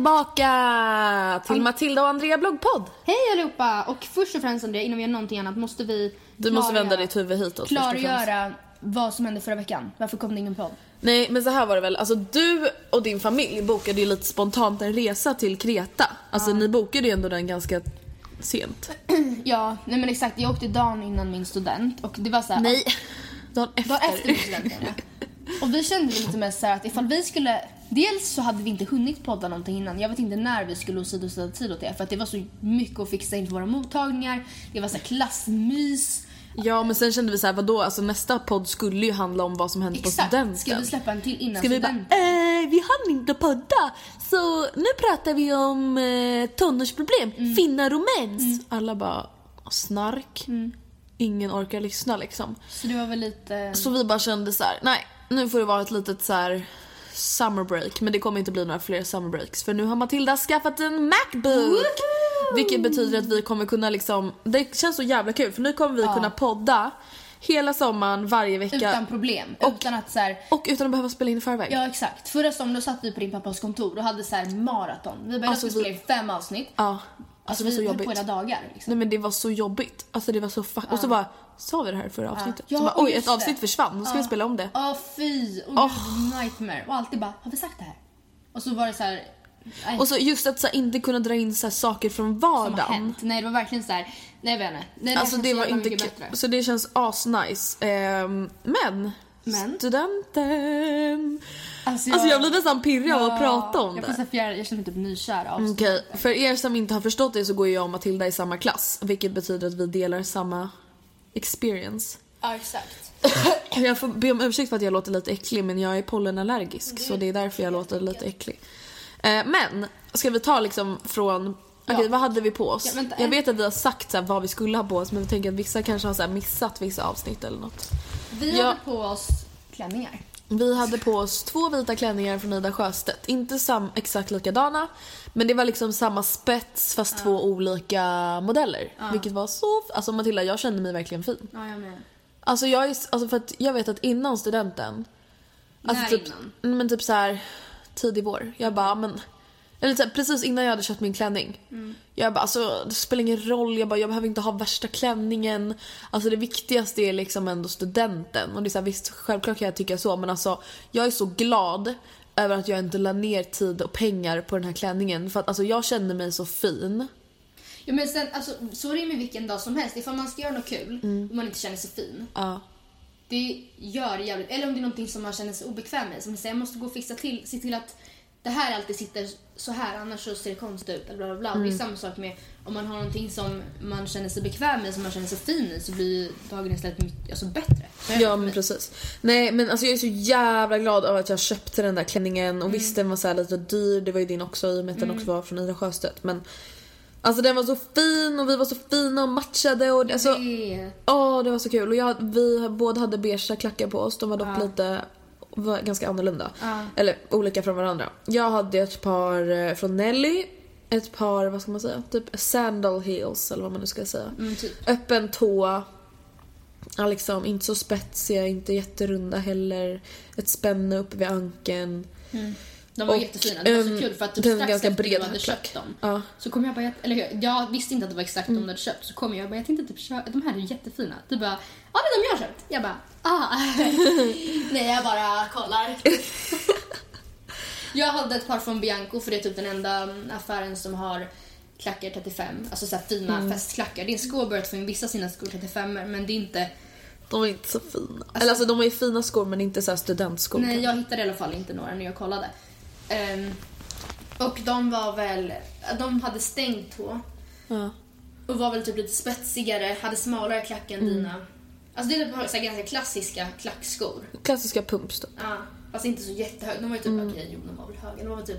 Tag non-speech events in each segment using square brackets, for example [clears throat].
Tillbaka till Matilda och Andrea bloggpodd. Hej allihopa! Och först och främst Andrea, innan vi gör någonting annat måste vi Du måste vända ditt huvud hitåt. Klargöra vad som hände förra veckan. Varför kom det ingen podd? Nej men så här var det väl, alltså du och din familj bokade ju lite spontant en resa till Kreta. Alltså ni bokade ju ändå den ganska sent. [clears throat] Ja, nej men exakt. Jag åkte dagen innan min student och det var så här, Nej, dagen efter. Dagen efter min student. Och vi kände lite mer så att ifall vi skulle... Dels så hade vi inte hunnit podda någonting innan. Jag vet inte när vi skulle åsidosätta tid åt det. För att det var så mycket att fixa inför våra mottagningar. Det var så här klassmys. Ja men sen kände vi så här, vadå, alltså nästa podd skulle ju handla om vad som hände på Exakt. studenten. Ska vi släppa en till innan Ska vi bara, studenten? eh, vi hann inte podda så nu pratar vi om eh, tonårsproblem, Mm. finnar och mens. Alla bara, snark. Mm. Ingen orkar lyssna liksom. Så det var väl lite... Så vi bara kände så här: nej nu får det vara ett litet så här summer break. Men det kommer inte bli några fler summer breaks för nu har Matilda skaffat en Macbook. Vilket betyder att vi kommer kunna liksom, det känns så jävla kul för nu kommer vi kunna podda hela sommaren varje vecka. Utan problem. Och- utan att så här, Och utan att behöva spela in i förväg. Ja exakt. Förra sommaren då satt vi på din pappas kontor och hade så här maraton. Vi bara, Alltså, vi- spela in fem avsnitt. Ja. Alltså, Alltså, det var så vi höll på jobbigt. hela dagar. Liksom. Nej men det var så jobbigt. Alltså det var så fuck... Och så bara, sa vi det här i förra avsnittet? Ja, bara, och oj ett avsnitt det. försvann, då ska vi spela om det. Åh fy! Oh, nightmare. Och alltid bara, har vi sagt det här? Och så var det så här... nej, Och så just att så här, inte kunna dra in så här, saker från som har vardagen. hänt. Nej det var verkligen så här. nej jag vet inte. Nej, Alltså det var inte bättre. Så det känns asnice. Ehm, men, Men? studenten. Alltså Alltså jag blir nästan pirrig av att prata om jag det. fjärde, jag känner mig typ nykär av Okej, för er som inte har förstått det så går jag och Matilda i samma klass. Vilket betyder att vi delar samma experience. Ja exakt. Jag får be om ursäkt för att jag låter lite äcklig men jag är pollenallergisk så det är därför jag låter lite äcklig. Eh, men, ska vi ta liksom från Okej, vad hade vi på oss? Ja, vänta, jag vet att vi har sagt så här, vad vi skulle ha på oss men vi tänker att vissa kanske har så missat vissa avsnitt eller något. Vi Ja. hade på oss klänningar. Vi hade på oss två vita klänningar från Ida Sjöstedt. Inte sam, exakt likadana, men det var liksom samma spets fast två olika modeller. Vilket var så... Alltså Matilda, jag kände mig verkligen fin. Ja jag med. Alltså jag är... Alltså för att jag vet att innan studenten... Alltså När typ, innan? Mm, Men typ så här tidig vår. Jag bara, men... Eller så här, precis innan jag hade köpt min klänning. Mm. Jag bara, alltså det spelar ingen roll. Jag bara, jag behöver inte ha värsta klänningen. Alltså det viktigaste är liksom ändå studenten. Och det är så här, visst, självklart kan jag tycka så. Men alltså jag är så glad över att jag inte la ner tid och pengar på den här klänningen. För att alltså jag kände mig så fin. Ja men sen alltså så är det med vilken dag som helst. Ifall man ska göra något kul Mm. och man inte känner sig fin. Ja. det gör jävligt... Eller om det är någonting som man känner sig obekväm med. Som säger, jag måste gå och fixa till, se till att det här alltid sitter så här annars så ser det konstigt ut. Eller bla bla bla. Mm. Det är samma sak med om man har någonting som man känner sig bekväm med, som man känner sig fin i, så blir dagen istället mycket alltså, bättre. Ja men precis. Nej men alltså jag är så jävla glad över att jag köpte den där klänningen och Mm. visst den var så här lite dyr, det var ju din också i och med att den också var från Ida Sjöstedt men Alltså den var så fin och vi var så fina och matchade och alltså Det- Åh det var så kul och jag, vi båda hade beigea klackar på oss, de var dock lite var ganska annorlunda. Eller olika från varandra. Jag hade ett par eh, från Nelly, ett par, vad ska man säga, typ sandal heels eller vad man nu ska säga. Mm, typ. Öppen tå. Liksom, inte så spetsiga, inte jätterunda heller. Ett spänne uppe vid ankeln. De var Och, jättefina. Det var så ehm, kul för att typ strax efter bred du hade köpt dem Ja. så kom jag bara, eller hur? Jag visste inte att det var exakt Mm. de du hade köpt. Så kom jag och bara, jag tänkte typ köpa, de här är jättefina. Du bara, ja det är de jag har köpt. Jag bara, ah. [laughs] Nej jag bara kollar. [laughs] jag hade ett par från Bianco för det är typ den enda mm, affären som har klackar 35, alltså så fina Mm. festklackar. Det är en skål att få in vissa sina skor 35 men det är inte, De var inte så fina. Eller alltså de ju fina skor men inte så här studentskor. Nej, jag hittade i alla fall inte några när jag kollade. Ehm, och de var väl, de hade stängt tå Ja. och var väl typ lite spetsigare, hade smalare klack än dina. Alltså det är typ ganska klassiska klackskor. Klassiska pumps då. Ja, fast inte så jättehöga. De var ju typ, okej, jo de var väl höga. De var väl typ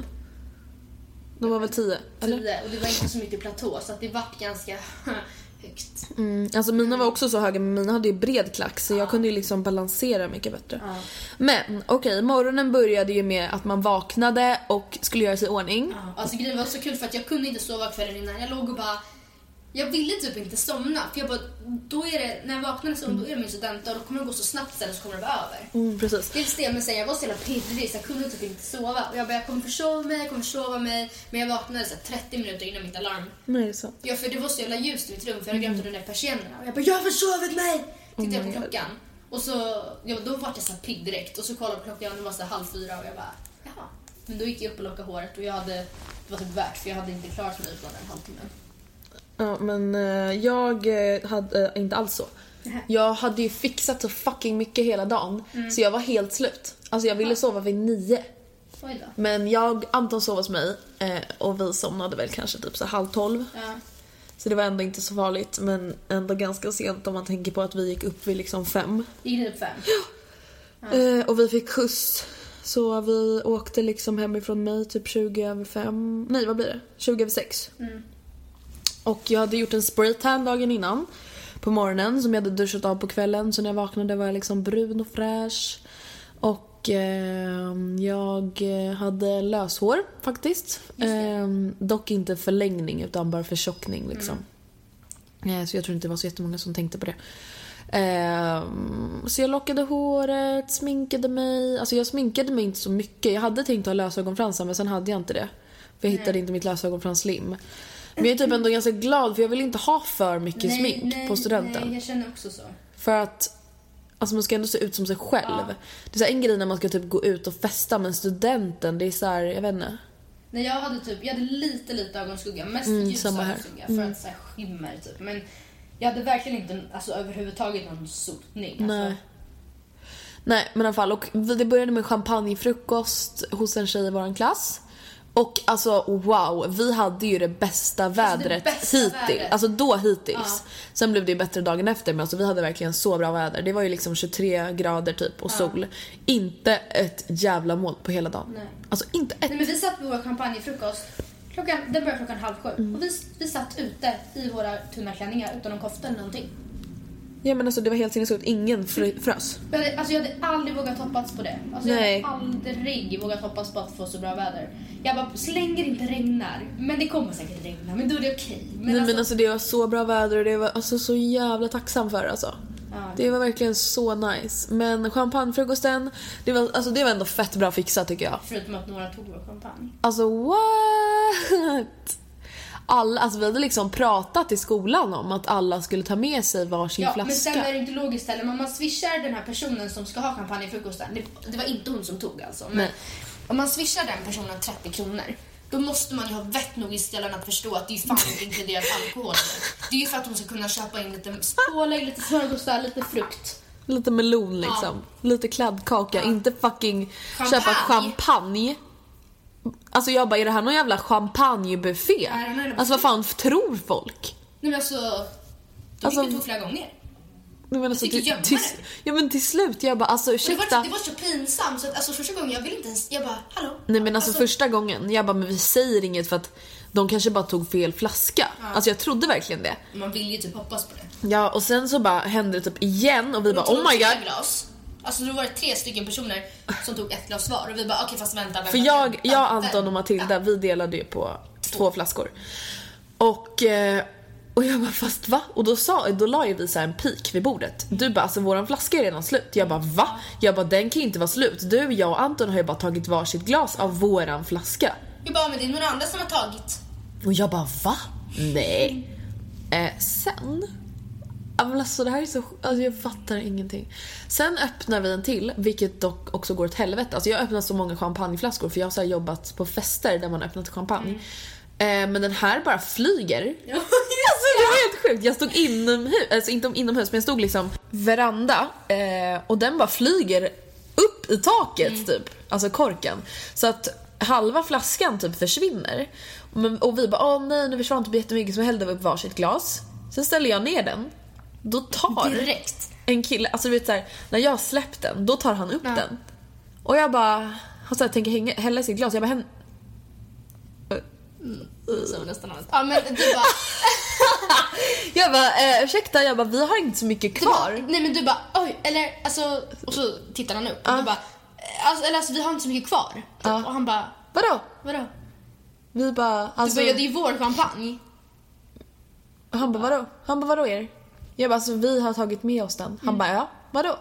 De var väl 10? Eller? 10 och det var inte så mycket platå så att det vart ganska [laughs] högt. Mm, alltså mina var också så höga men mina hade ju bred klack så jag kunde ju liksom balansera mycket bättre. Ja. Men okej, morgonen började ju med att man vaknade och skulle göra sig i ordning. Alltså grejen var så kul för att jag kunde inte sova kvällen innan. Jag låg och bara... Jag ville typ inte somna för jag bara, då är det, när jag vaknar nästa gång då är det min studentdag och då kommer det gå så snabbt sen så kommer det vara över. Mm, precis. Dels det, men sen jag var så jävla pirrig så jag kunde typ inte sova. Och jag bara, jag kommer försova mig, jag kommer försova mig. Men jag vaknade så här 30 minuter innan mitt alarm. Nej, det är sant. Ja, för det var så jävla ljust i mitt rum för jag hade glömt mm. ner persiennerna. Och jag bara, jag har försovit mig! Tittade jag på klockan. Och så, ja, då var jag så pigg direkt. Och så kollade jag på klockan och det var så halv fyra och jag bara, jaha. Men då gick jag upp och lockade håret och jag hade, det var typ värt för jag hade inte klarat mig utan en halvtimme. Ja, men eh, jag eh, hade eh, inte alls så. Jag hade ju fixat så fucking mycket hela dagen så jag var helt slut. Alltså jag ville sova vid nio. Men jag, Anton sov hos mig och vi somnade väl kanske typ så halv tolv. Ja. Så det var ändå inte så farligt men ändå ganska sent om man tänker på att vi gick upp vid liksom fem. Gick det typ fem? Eh, och vi fick skjuts. Så vi åkte liksom hemifrån mig typ 20 över fem. Nej vad blir det? 20 över sex. Och jag hade gjort en spraytan dagen innan. På morgonen som jag hade duschat av på kvällen. Så när jag vaknade var jag liksom brun och fräsch. Och eh, jag hade löshår faktiskt. Eh, dock inte förlängning utan bara förtjockning liksom. Eh, Så jag tror inte det var så jättemånga som tänkte på det. Ehm, så jag lockade håret, sminkade mig. Alltså jag sminkade mig inte så mycket. Jag hade tänkt ha lösögonfransar men sen hade jag inte det. För jag hittade inte mitt lösögonfranslim. Men jag är typ ändå ganska glad för jag vill inte ha för mycket smink på studenten. Nej, jag känner också så. För att Alltså man ska ändå se ut som sig själv. Det är så en grej när man ska typ gå ut och festa men studenten det är så här, jag vet inte. Nej, jag hade typ, jag hade lite lite ögonskugga, mest Mm, ljus ögonskugga för att så här, skimmer typ. Men jag hade verkligen inte alltså, överhuvudtaget någon sotning. Alltså. Nej. Nej men i alla fall och det började med champagnefrukost hos en tjej i våran klass. Och alltså wow, vi hade ju det bästa vädret bästa hittills. Alltså då hittills. Sen blev det bättre dagen efter men alltså vi hade verkligen så bra väder. Det var ju liksom 23 grader typ och sol. Inte ett jävla moln på hela dagen. Nej. Alltså inte ett. Nej, men vi satt på vår champagnefrukost. Klockan, den började klockan halv sju. Mm. Och vi, vi satt ute i våra tunna klänningar utan någon kofta eller någonting. Ja men alltså det var helt sinnessjukt. Ingen frö- frös. Hade, alltså, jag hade aldrig vågat hoppas på det. Alltså, Nej. Jag hade aldrig vågat hoppas på att få så bra väder. Jag bara, så länge det inte regnar. Men det kommer säkert regna, men då är det okej. Men, Nej alltså, men alltså det var så bra väder och det var alltså så jävla tacksam för alltså. Det var verkligen så nice. Men champagnefrukosten, det var, alltså det var ändå fett bra fixat tycker jag. Förutom att några tog vår champagne. Alltså what? Alla, alltså vi hade liksom pratat i skolan om att alla skulle ta med sig varsin Ja, flaska. men sen är det inte logiskt heller. Om man swishar den här personen som ska ha champagnefrukosten. Det, det var inte hon som tog alltså. Men Nej. om man swishar den personen 30 kronor. Då måste man ju ha vett nog i ställen att förstå att det är fan inte inkluderat alkohol. Det är ju för att hon ska kunna köpa in lite pålägg, lite smörgåsar, lite frukt. Lite melon liksom. Lite kladdkaka, inte fucking köpa champagne. Alltså jag bara, är det här någon jävla champagnebuffé? Alltså vad fan tror folk? Nej men alltså, du Alltså- gick ut flera gånger. Men alltså, ju till, till, ja men till slut, jag bara alltså Och det, ursäkta. var, det var så pinsamt så att alltså, första gången jag ville inte ens, jag bara hallå? Nej men alltså, första gången, jag bara men vi säger inget för att de kanske bara tog fel flaska. Alltså jag trodde verkligen det. Man vill ju typ hoppas på det. Ja och sen så bara hände det typ igen och vi bara De oh tog my god. Glas. Alltså då var det tre stycken personer som tog ett glas var och vi bara okej fast vänta, vänta. För jag, vänta, jag. Anton och Matilda, vi delade ju på två flaskor. Och, eh, och jag bara fast va? Och då, sa, då la ju vi så en pik vid bordet. Du bara alltså våran flaska är redan slut. Jag bara va? Jag bara den kan ju inte vara slut. Du, jag och Anton har ju bara tagit varsitt glas av våran flaska. Jag bara men det är några andra som har tagit. Och jag bara va? Nej. Eh, sen... Men alltså det här är så... Alltså jag fattar ingenting. Sen öppnar vi en till, vilket dock också går åt helvete. Alltså jag har öppnat så många champagneflaskor för jag har så jobbat på fester där man öppnat champagne. Eh, men den här bara flyger. [laughs] Alltså det var helt sjukt. Jag stod inomhus, alltså inte inomhus men jag stod liksom veranda eh, och den bara flyger upp i taket typ. Alltså korken. Så att halva flaskan typ försvinner. Men, och vi bara åh nej nu försvann typ jättemycket så hällde vi upp varsitt glas. Sen ställer jag ner den. Då tar Direkt. en kille, alltså du vet såhär, när jag har släppt den, då tar han upp den. Och jag bara, han så här, tänker hänga, hälla sitt glas, jag bara hän... Så nästan allt. Ja men du bara, [laughs] Jag bara, eh, ursäkta, jag bara, vi har inte så mycket du bara, kvar. nej men du bara oj eller alltså och så tittar han upp och du bara alltså, eller alltså vi har inte så mycket kvar. Ja. Och han bara Vadå? vadå? Vi bara, Du alltså... bara ja det är ju vår champagne. Han bara, vadå? Han bara, vadå er? Jag bara, alltså vi har tagit med oss den. Han bara, ja, vadå?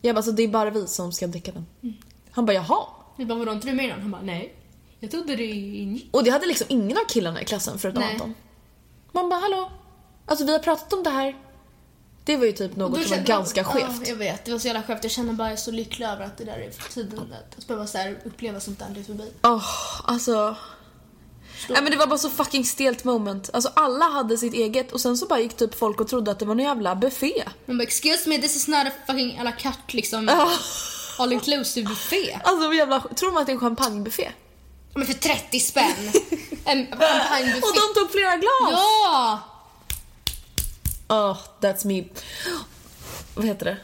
Jag bara, så det är bara vi som ska dricka den. Han bara, jaha. Vi bara vadå inte du med den? Han bara nej. Jag trodde det ingick. Och det hade liksom ingen av killarna i klassen förutom Nej. Anton. Man bara, hallå? Alltså vi har pratat om det här. Det var ju typ något som var ganska Ja, skevt. jag vet, det var så jävla skevt. Jag känner bara jag är så lycklig över att det där är för tiden. Att behöva så här uppleva sånt där det är förbi. Åh, alltså. Nej men det var bara så fucking stelt moment. Alltså alla hade sitt eget och sen så bara gick typ folk och trodde att det var någon jävla buffé. Man bara excuse me this is not a fucking à la carte liksom. All inclusive buffé. Alltså jävla, tror man att det är en champagnebuffé? Men för 30 spänn. en champagnebuffé. Och de tog flera glas! Ja! Oh, that's me. Vad heter det?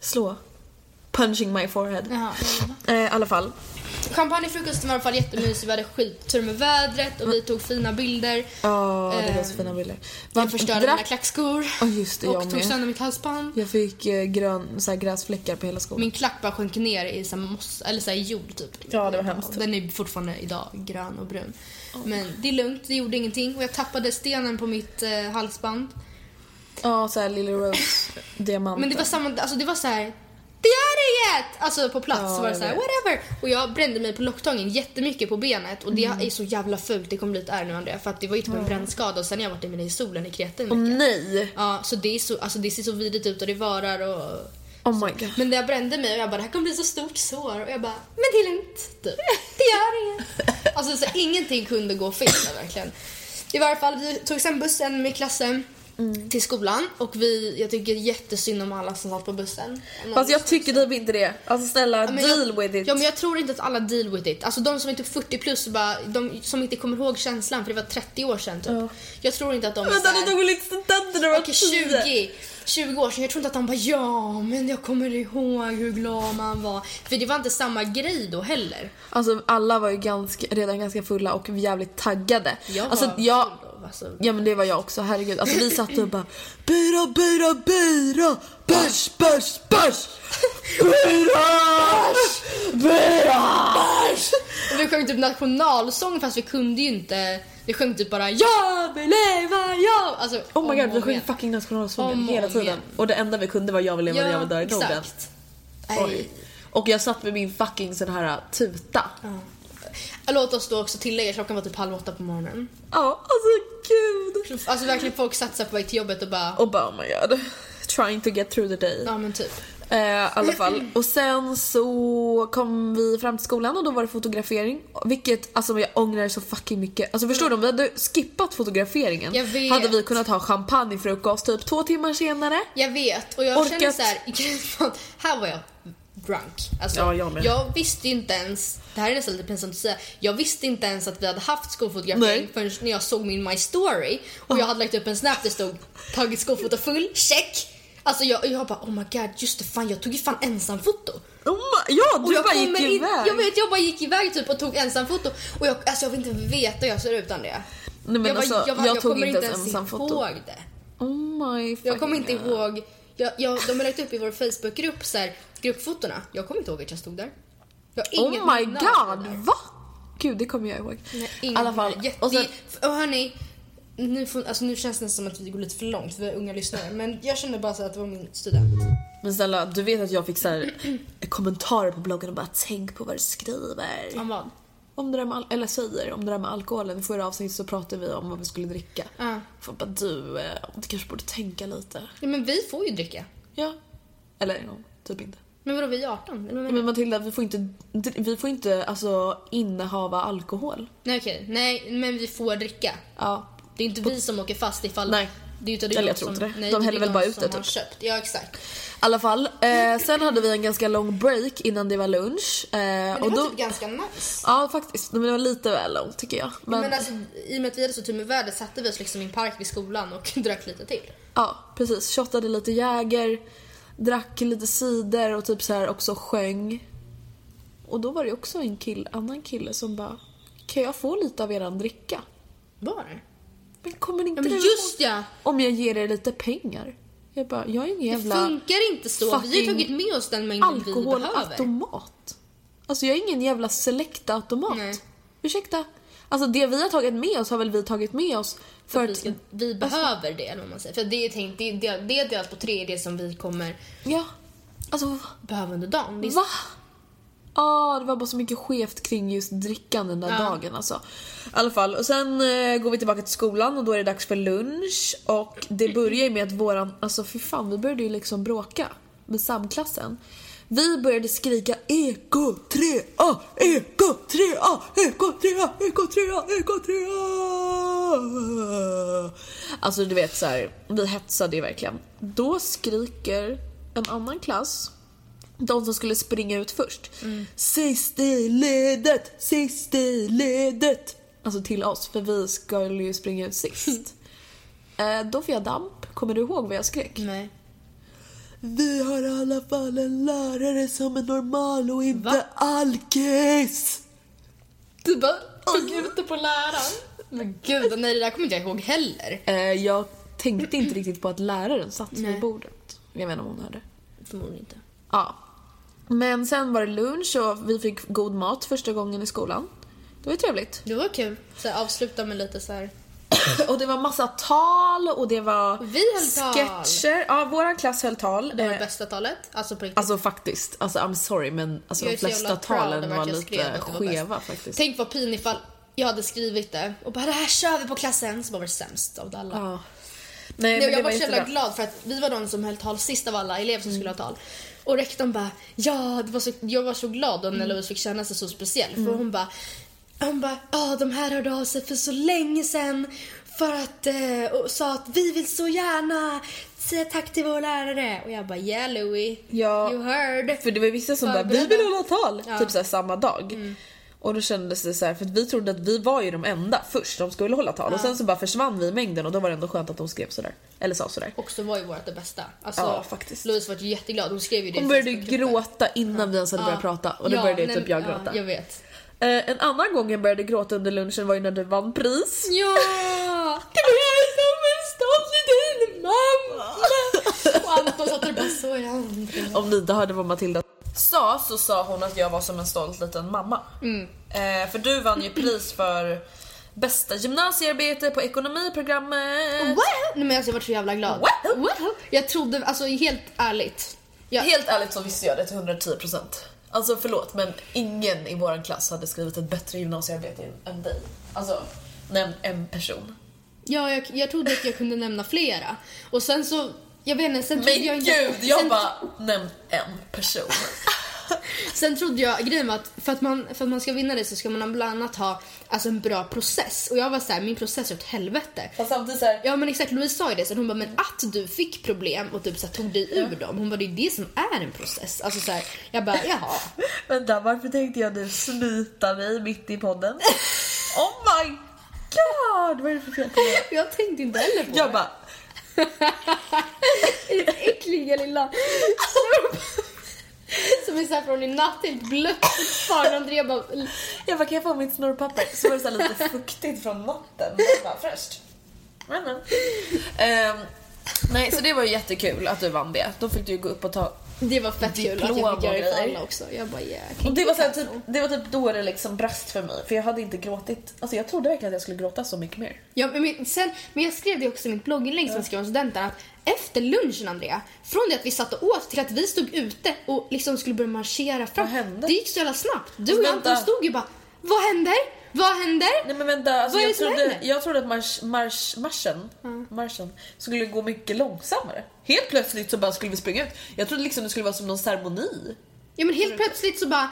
Slå. Punching my forehead. Jaha. Eh, I alla fall. Champagnefrukosten var i alla fall jättemysig. Vi hade skittur med vädret och vi tog fina bilder. Ja, det var Eh, så fina bilder. Jag förstörde drack- mina klackskor. Ja, just det, jag och tog med. sönder mitt halsband. Jag fick eh, grön, så här, gräsfläckar på hela skolan. Min klack bara sjönk ner i så här moss, eller så här jord typ. Ja, det var hemskt. Den är fortfarande idag grön och brun. Men det är lugnt, det gjorde ingenting. Och jag tappade stenen på mitt eh, halsband. Ja, så här Lily Rose diamanter. Men det var samma, alltså det var så här. Det gör inget! Alltså på plats Ja, så var det så här, whatever. Och jag brände mig på locktången jättemycket på benet och det Mm. är så jävla fult. Det kommer bli ett ärr nu Andrea för att det var ju typ en brännskada och sen har jag varit i solen i Kreta en Åh vecka. nej! Ja, så det, är så, alltså det ser så vidrigt ut och det varar och... Oh my god. Men jag brände mig och jag bara, det här kommer bli så stort sår. Och jag bara, men det är lugnt. Typ. Det gör inget. Alltså så ingenting kunde gå fel verkligen. I varje fall, vi tog sen bussen med klassen till skolan och vi, jag tycker jättesynd om alla som satt på bussen. Fast jag tycker typ inte det. Alltså snälla, Ja, deal jag, with it. Ja, men jag tror inte att alla deal with it. Alltså de som är typ 40 plus, bara, de som inte kommer ihåg känslan för det var 30 år sedan typ. Ja. Jag tror inte att de är Vänta, de tog lite studenter när de var Okej, 10. 20, 20 år sedan. Jag tror inte att de bara ja, men jag kommer ihåg hur glad man var. För det var inte samma grej då heller. Alltså alla var ju ganska, redan ganska fulla och jävligt taggade. Jag alltså, var jag, full då, alltså. Ja men det var jag också, herregud. Alltså vi satt och bara Bira, bira, bira! Bärs, bärs, bärs! Bira! Bärs! Och vi sjöng typ nationalsång fast vi kunde ju inte. Vi sjöng typ bara jag vill leva, jag... Alltså, Oh my god, vi sjöng fucking nationalsången hela tiden. igen. Och det enda vi kunde var jag vill leva, jag vill dö i Norden. Oj. Och jag satt med min fucking sån här tuta. Låt oss då också tillägga, klockan var typ halv åtta på morgonen. Ja, alltså gud. Alltså verkligen folk satt sig på väg till jobbet och bara, Och bara oh my god. Trying to get through the day. ja men typ. Eh, Eh, I alla fall. Och sen så kom vi fram till skolan och då var det fotografering. Vilket alltså jag ångrar så fucking mycket. Alltså förstår du om vi hade skippat fotograferingen Jag vet. hade vi kunnat ha champagnefrukost typ två timmar senare. Jag vet och jag Orkat. känner så här, [laughs] här var jag drunk. Alltså, Ja, jag med. visste inte ens, det här är nästan lite pinsamt att säga, jag visste inte ens att vi hade haft skolfotografering Nej. förrän när jag såg min My Story och jag hade lagt upp en snap där det stod tagit skolfoto full, check. Alltså jag, jag bara oh my god just det fan jag tog ju fan ensamfoto. Oh my, ja, Och du jag bara gick in- iväg. Jag vet jag bara gick iväg typ och tog ensamfoto och jag, alltså jag vill inte veta hur jag ser ut utan det. Nej, men jag, alltså, jag, bara- tog kommer inte ens ensamfoto. ihåg det. Oh my Jag kommer inte ihåg. Jag, jag, de har lagt upp i vår Facebookgrupp så här, gruppfotona. Jag kommer inte ihåg att jag stod där. Jag har inget Oh my god, va? Gud, det kommer jag ihåg. Nej, I inget alla fall. Jätte, Och sen, och hörni, nu, får, alltså nu känns det som att vi går lite för långt för vi är unga lyssnare. Men jag kände bara så att det var min student. men snälla, du vet att jag fick så här, [clears throat] kommentarer på bloggen och bara tänk på vad du skriver. Om vad? Om det där med, eller säger, om det där med alkoholen. I förra avsnittet så pratade vi om vad vi skulle dricka. Ja. Folk bara du, eh, du kanske borde tänka lite. Ja, men vi får ju dricka. Ja. Eller ja, typ inte. Men vadå, vi är 18? Eller vad? Men Matilda, vi får inte, vi får inte alltså innehava alkohol. Nej okej, nej men vi får dricka. Ja. Det är inte vi som åker fast ifall... Nej. Det är inte det Eller jag tror inte det. Nej, De är häller väl bara ut det, typ. köpt. Ja exakt. I alla fall. Eh, sen hade vi en ganska lång break innan det var lunch. Eh, Men det och var då, typ ganska nice. Ja faktiskt, men det var lite väl långt tycker jag. Men, Men alltså, i och med att vi hade så tur med vädret satte vi oss liksom i en park vid skolan och [laughs] drack lite till. ja precis, shottade lite Jäger, drack lite cider och typ så här också sjöng. Och då var det också en kill, annan kille som bara Kan jag få lite av eran dricka? Var? Men kommer inte Ja men just ja! Om jag ger er lite pengar? Jag bara, jag är ingen Det jävla funkar inte så. Vi har tagit med oss den mängden vi behöver. alkoholautomat. Alltså jag är ingen jävla select-automat. Nej. Ursäkta? Alltså det vi har tagit med oss har väl vi tagit med oss för För vi, att... ska, vi behöver det eller vad man säger. För det är tänkt, det, det, det är delat på tre är det som vi kommer Ja. Alltså behöva under dagen. Visst? va? Ja, det var bara så mycket skevt kring just drickan den där Ja. dagen alltså. I alla fall, och sen eh, går vi tillbaka till skolan och då är det dags för lunch. Och det börjar ju med att våran, alltså fy fan vi började ju liksom bråka med samklassen. Vi började skrika EK 3A, EK 3A, EK 3A, EK 3A, EK 3A. Alltså du vet så här, vi hetsade ju verkligen. Då skriker en annan klass de som skulle springa ut först. Sist i ledet, sist i ledet. Alltså till oss, för vi skulle ju springa ut sist. [laughs] eh, då får jag damp. Kommer du ihåg vad jag skrek? Nej. Vi har i alla fall en lärare som är normal och inte Va? alkis. Du bara tog ut det på läraren. Men gud, nej det där kommer inte jag ihåg heller. Eh, jag tänkte inte riktigt på att läraren satt Nej. vid bordet. Jag inte om hon hörde. Förmodligen inte. Ja. Men sen var det lunch och vi fick god mat första gången i skolan. Det var trevligt. Det var kul. Så avsluta med lite så här. [clears throat] Och det var massa tal och det var Vi höll tal. sketcher. Ja, våran klass höll tal. Det var det Eh, bästa talet. Alltså på riktigt. Alltså faktiskt, alltså I'm sorry men alltså, de flesta talen var lite skeva faktiskt. Tänk vad pin ifall jag hade skrivit det och bara det här kör vi på klassen. Så var det sämst av alla. Ja. Nej, Nej, jag var så jävla glad för att vi var de som höll tal sist av alla elever som skulle ha tal. Och rektorn bara, ja, det var så, jag var så glad då när Louise fick känna sig så speciell. För hon bara, hon bara, ja de här hörde av sig för så länge sedan. För att, eh, och sa att vi vill så gärna säga tack till vår lärare. Och jag bara, yeah Louie, Ja. you heard. För det var vissa som bara, vi vill hålla tal! Ja. Mm. Typ såhär samma dag. Och då kändes det så här, för att vi trodde att vi var ju de enda först som skulle hålla tal. Och sen så bara försvann vi i mängden och då var det ändå skönt att de skrev sådär. Eller sa sådär. Och så var ju vårt det bästa. Alltså, Ja, faktiskt. Louise var ju jätteglad. Hon skrev ju det Hon började ju gråta innan vi ens hade börjat prata och då Ja, började typ jag ja, gråta. jag vet. Eh, en annan gång jag började gråta under lunchen var ju när du vann pris. Ja! [laughs] Det var som en stolt liten mamma! [laughs] Och Anton satt där och bara så är. Om ni inte hörde vad Matilda sa så sa hon att jag var som en stolt liten mamma. Mm. Eh, för du vann ju pris för bästa gymnasiearbete på ekonomiprogrammet. Wow! Nej men alltså jag var så jävla glad. Wow! Wow! Jag trodde, alltså helt ärligt. Jag, Helt ärligt så visste jag det till 110%. Alltså förlåt men ingen i våran klass hade skrivit ett bättre gymnasiearbete än dig. Alltså, nämn en person. ja, jag, jag trodde att jag kunde nämna flera. Och sen så Jag vet inte, sen trodde Men jag inte... gud, jag sen, bara nämnt en person. [laughs] sen trodde jag, grejen var att för, att man för att man ska vinna det så ska man bland annat ha alltså, en bra process. Och jag var så här, min process är åt helvete. Fast samtidigt såhär, Ja men exakt, Louise sa ju det, så hon bara men att du fick problem och typ så här, tog dig ur dem. Hon bara det är det som är en process. Alltså så här, jag bara jaha. [laughs] vänta varför tänkte jag nu smita mig mitt i podden? [laughs] Oh my god! Vad är det för fel på mig? Jag tänkte inte heller på Jag det. bara, [laughs] äckliga lilla... Som är såhär från i natt, helt blött fortfarande. Andrea bara... jag bara kan jag få mitt snorpapper? Så var det så lite fuktigt från natten. Jag bara, fräscht. Men, men. Ehm, nej, så det var ju jättekul att du vann det. Då fick du ju gå upp och ta Det var fett kul att jag fick göra det för alla också. Jag bara yeah. jag Och det var, så här, tänka typ, det var typ då det liksom brast för mig. För jag hade inte gråtit. Alltså jag trodde verkligen att jag skulle gråta så mycket mer. Ja, men, sen, men jag skrev det också i mitt blogginlägg som jag skrev om studenten att efter lunchen Andrea, från det att vi satt och åt till att vi stod ute och liksom skulle börja marschera fram. Det gick så jävla snabbt. Du Alltså, och jag. Anton stod ju bara, vad händer? Vad händer? Nej men vänta, alltså, Vad är det jag, som trodde, händer? jag trodde att marsch, marsch, marschen, marschen skulle gå mycket långsammare. Helt plötsligt så bara skulle vi springa ut. Jag trodde liksom det skulle vara som någon ceremoni. Ja men helt plötsligt så bara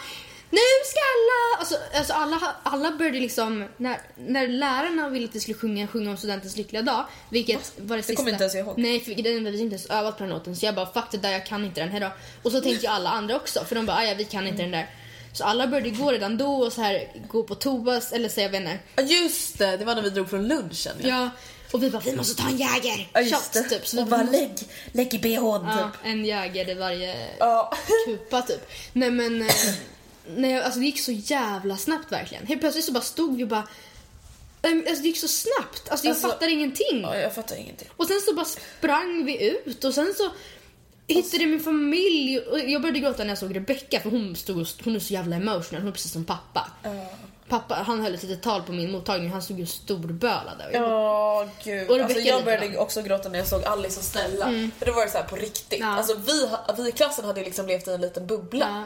nu ska alla, alltså, alltså alla, alla började liksom, när, när lärarna ville att vi skulle sjunga, sjunga om studentens lyckliga dag, vilket var det sista. kommer inte ens ihåg. Nej, för det vi inte ens övat på den låten så jag bara fuck det där, jag kan inte den, hejdå. Och så tänkte ju alla andra också, för de bara "Ah, ja vi kan inte den där. Så alla började gå redan då och så här gå på toas, eller så jag vet inte. Ja just det, det var när vi drog från lunchen. Ja, och vi bara vi måste ta en Jäger! Ja, det. typ. Så och bara måste- lägg, lägg i bhn Ja, typ. en Jäger i varje Ja. [laughs] kupa typ. Nej men, eh, nej, alltså det gick så jävla snabbt verkligen. Helt plötsligt så bara stod vi och bara, alltså det gick så snabbt. Alltså jag Alltså- fattar ingenting. ja, jag fattar ingenting. Och sen så bara sprang vi ut och sen så hittade min familj och jag började gråta när jag såg Rebecca för hon, stod hon är så jävla emotional, hon är precis som pappa. Pappa, han höll ett litet tal på min mottagning han stod ju storbölade. Jag Ja, gud. Och Alltså, jag började då. också gråta när jag såg Alice och Stella. För då var det så här på riktigt. Ja. Alltså, vi, vi i klassen hade liksom levt i en liten bubbla. ja.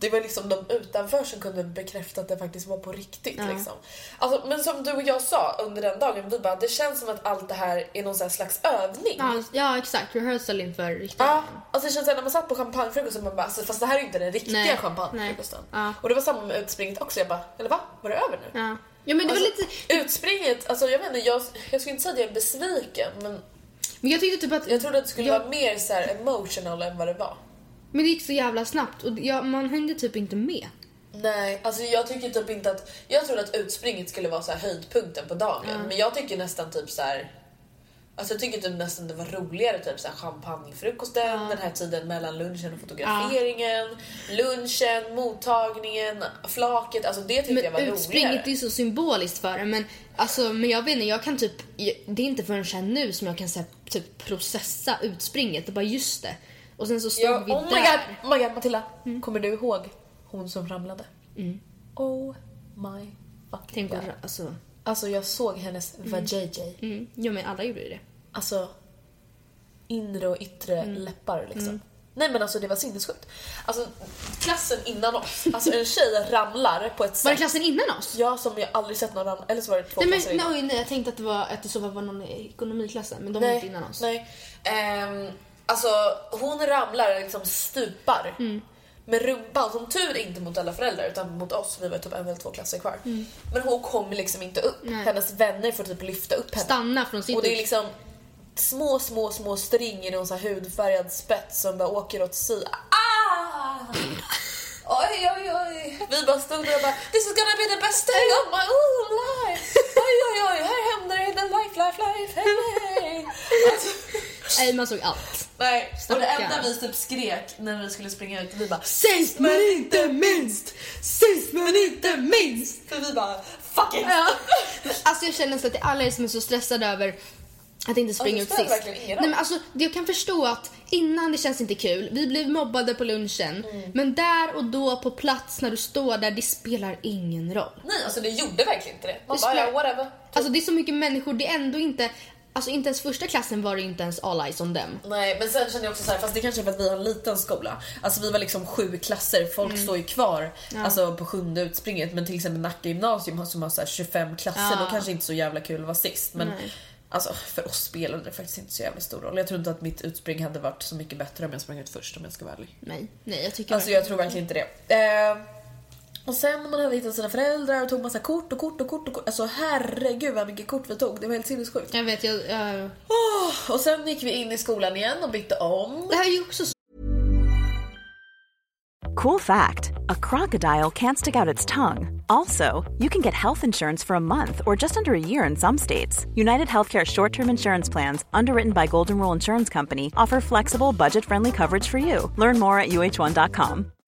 Det var liksom de utanför som kunde bekräfta att det faktiskt var på riktigt. Ja. Liksom. Alltså, men som du och jag sa under den dagen, vi bara, det känns som att allt det här är någon slags övning. Ja, ja exakt, rehearsal inför riktigt. Ja, alltså det känns såhär när man satt på champagnefrukosten man bara alltså, fast det här är ju inte den riktiga Nej, champagnefrukosten. Ja. Och det var samma med utspringet också, jag bara eller va? Var det över nu? Ja. ja men det var Alltså, lite, Utspringet, alltså jag vet inte, jag, jag skulle inte säga att jag är besviken men men jag tyckte typ att jag trodde att det skulle Ja. vara mer så emotional än vad det var. Men det gick så jävla snabbt och jag, man hängde typ inte med. Nej, alltså jag tycker typ inte att... Jag trodde att utspringet skulle vara så här höjdpunkten på dagen. Men jag tycker nästan typ så här... Alltså jag tycker typ nästan det var roligare typ så här champagnefrukosten, den här tiden mellan lunchen och fotograferingen, lunchen, mottagningen, flaket. Alltså det tyckte jag var Men utspringet roligare. är ju så symboliskt för det men alltså men jag vet inte, jag kan typ, det är inte förrän nu som jag kan säga, typ processa utspringet och bara just det. Och sen så stod Ja, vi oh my där. god, oh my god Matilda. Kommer du ihåg hon som ramlade? Oh my fucking Tänk god. alltså, Alltså jag såg hennes vajayjay. mm, ja men alla gjorde ju det. Alltså inre och yttre Mm. läppar liksom. Nej men alltså det var sinnessjukt. Alltså klassen innan oss, alltså en tjej ramlar på ett Var det sätt. klassen innan oss? Ja som jag aldrig sett någon ramla, eller så var det två Nej klasser men innan. nej, nej, jag tänkte att det var, att det så var någon i ekonomiklassen men de var inte innan oss. Nej. Ehm, alltså hon ramlar liksom stupar. Mm. Med rumpan, som tur inte mot alla föräldrar utan mot oss, vi var typ en eller två klasser kvar. Men hon kommer liksom inte upp. Mm. Nej. Hennes vänner får typ lyfta upp henne. Stanna från sitt Och det är liksom små, små, små string i någon så hudfärgad spets som bara åker åt sidan. Ah! Oj, oj, oj. Vi bara stod där och bara This is gonna be the best day of my whole life. Oj, oj, oj. Här händer det the life, life, life. Hey, hey. Alltså, Nej man såg allt. nej. Och det enda vi typ skrek när vi skulle springa ut, vi bara Sist men inte minst! Sist men inte minst! För vi bara fucking Ja. Alltså jag känner så att det är alla er som är så stressade över att inte springa ut sist. Nej, men alltså, det jag kan förstå att innan det känns inte kul, vi blev mobbade på lunchen, Mm. men där och då på plats när du står där, det spelar ingen roll. Nej, alltså det gjorde verkligen inte det. Man Det bara spelar- ja, whatever. Alltså det är så mycket människor, det är ändå inte, alltså inte ens första klassen var det inte ens all eyes on them. Nej men sen känner jag också så här, fast det kanske är för att vi har en liten skola. Alltså vi var liksom sju klasser, folk står ju kvar alltså på sjunde utspringet. Men till exempel Nacka gymnasium har- som har så här 25 klasser, Ja. då kanske inte så jävla kul att vara sist. Men Nej. Alltså för oss spelade det faktiskt inte så jävla stor roll. Jag tror inte att mitt utspring hade varit så mycket bättre om jag sprang ut först om jag ska vara ärlig. Nej, nej jag tycker Alltså jag tror verkligen inte det. Eh, och sen när man hade hittat sina föräldrar och tog massa kort och kort och kort och kort. Alltså herregud vad mycket kort vi tog. Det var helt sinnessjukt. Jag vet, jag, jag... Oh, och sen gick vi in i skolan igen och bytte om. Det här är ju också så... Cool fact a crocodile can't stick out its tongue. Also, you can get health insurance for a month or just under a year in some states. United Healthcare short term insurance plans, underwritten by Golden Rule Insurance Company, offer flexible, budget friendly coverage for you. Learn more at uh1.com.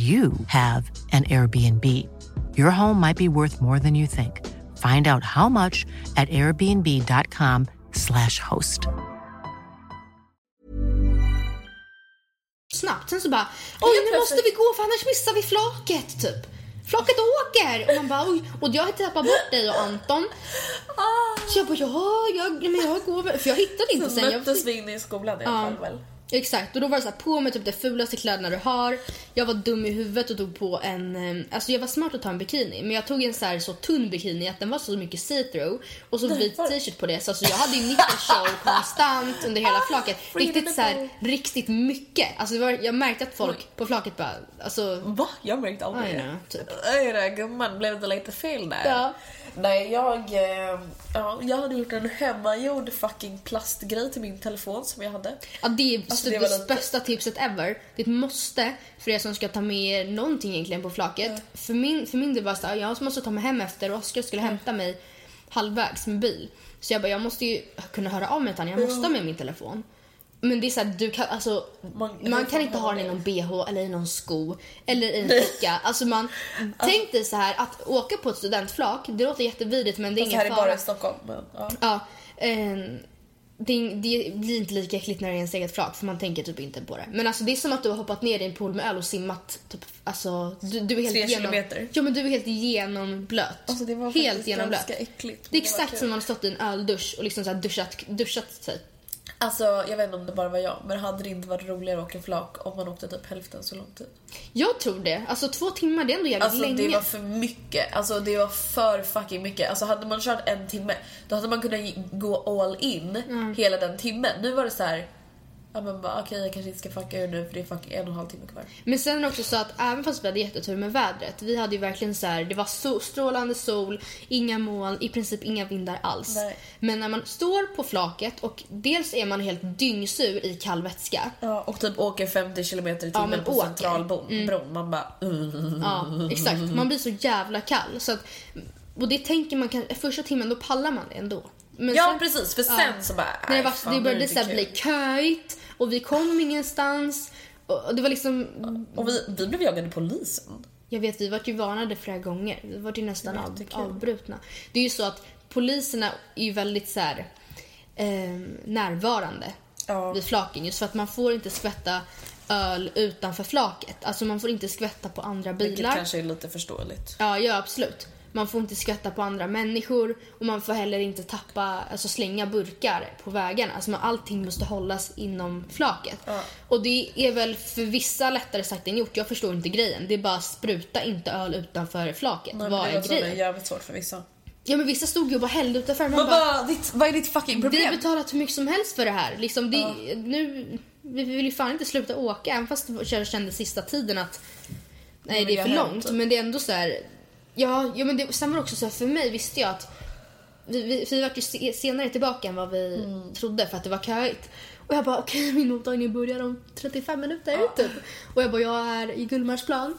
you have an Airbnb. Your home might be worth more than you think. Find out how much at airbnb.com/slash host. snabbt. Sen så bara, oj nu måste vi gå för annars missar vi flaket typ. Flaket åker! Och man bara, oj. Och jag har tappat bort dig och Anton. Så jag bara, ja, jag, men jag går väl. För jag hittade inte Så sen. Jag, möttes vi inne i skolan i alla fall väl? Exakt, och då var det så här, på med typ de fulaste kläderna du har. Jag var dum i huvudet och tog på en, alltså jag var smart att ta en bikini. Men jag tog en så här så tunn bikini att den var så mycket see-through. Och så vit t-shirt på det. Så alltså jag hade ju nippelshow konstant under hela flaket. Riktigt så här, riktigt mycket. Alltså var, jag märkte att folk på flaket bara, alltså, Va? Jag märkte aldrig det. typ. Oj då gumman, blev det lite fel där? Ja. Nej, jag, eh, ja, jag hade gjort en hemmagjord fucking plastgrej till min telefon som jag hade. Ja, det är Alltså, det det, var lite- bästa tipset ever. Det är ett måste för er som ska ta med er någonting egentligen på flaket. För, min, för min del var det så här, jag måste ta mig hem efter och Oskar skulle hämta mig halvvägs med bil. Så jag bara, jag måste ju kunna höra av mig honom. Jag måste ha med min telefon. Men det är så här, du kan, alltså, Man- man, kan inte ha den i det? någon bh eller i någon sko eller i en ficka. Alltså man, tänk dig så här att åka på ett studentflak, det låter jättevidrigt men det är ingen här är fara. bara i Stockholm. Men, ja. Ja, ehm, det, det blir inte lika äckligt när det är ens eget flak för man tänker typ inte på det. Men alltså det är som att du har hoppat ner i en pool med öl och simmat typ, alltså du, du är helt Tre genom, kilometer. Ja men du är helt genomblöt. Alltså, det var helt genomblöt. ganska äckligt, Det är det exakt som om man har stått i en öldusch och liksom så duschat, duschat sig. Alltså jag vet inte om det bara var jag, men hade det inte varit roligare att åka flak om man åkte typ hälften så lång tid? Jag tror det. Alltså två timmar det är ändå jävligt Alltså länge. det var för mycket. Alltså det var för fucking mycket. Alltså hade man kört en timme, då hade man kunnat gå all in hela den timmen. Nu var det så här. Ja men bara okej jag kanske inte ska fucka ur nu för det är fucking en och en halv timme kvar. Men sen är det också så att även fast vi hade jättetur med vädret, vi hade ju verkligen så här, det var so strålande sol, inga moln, i princip inga vindar alls. Nej. Men när man står på flaket och dels är man helt dyngsur i kall vätska. Ja, och typ åker 50 km i timmen Ja, på åker. centralbron. Bron. Man bara uh. Ja, exakt. Man blir så jävla kall. Så att, och det tänker man kan, första timmen då pallar man det ändå. Men Ja sen- precis för sen så bara När det, var, det började inte så bli köigt och vi kom ingenstans. Och det var liksom, Och vi, vi blev jagade polisen. jag vet vi vart ju varnade flera gånger. Vi vart ju nästan av, avbrutna. Det är ju så att poliserna är ju väldigt så här, eh, närvarande Ja. vid flaken. Just för att man får inte skvätta öl utanför flaket. Alltså man får inte skvätta på andra Vilket bilar. kanske är lite förståeligt. Ja, ja absolut. Man får inte skvätta på andra människor och man får heller inte tappa, alltså slänga burkar på vägarna. Alltså man, allting måste hållas inom flaket. Och det är väl för vissa lättare sagt än gjort. Jag förstår inte grejen. Det är bara spruta inte öl utanför flaket. Nej, Vad det är var som är grejen? jävligt svårt för vissa. Ja men vissa stod ju och bara hällde utanför. Man Man bara, bara, ditt, vad är ditt fucking vi problem? har betalat hur mycket som helst för det här. Liksom, det, nu, vi vill ju fan inte sluta åka. Även fast jag kände sista tiden att nej det är för långt. Men det är ändå så här. Ja, ja men det, sen var det också så här, för mig visste jag att vi, vi, vi var ju se- senare tillbaka än vad vi Mm. trodde för att det var köigt. Och jag bara okej [laughs] min mottagning börjar om 35 minuter typ. Och jag bara jag är i Gullmarsplan.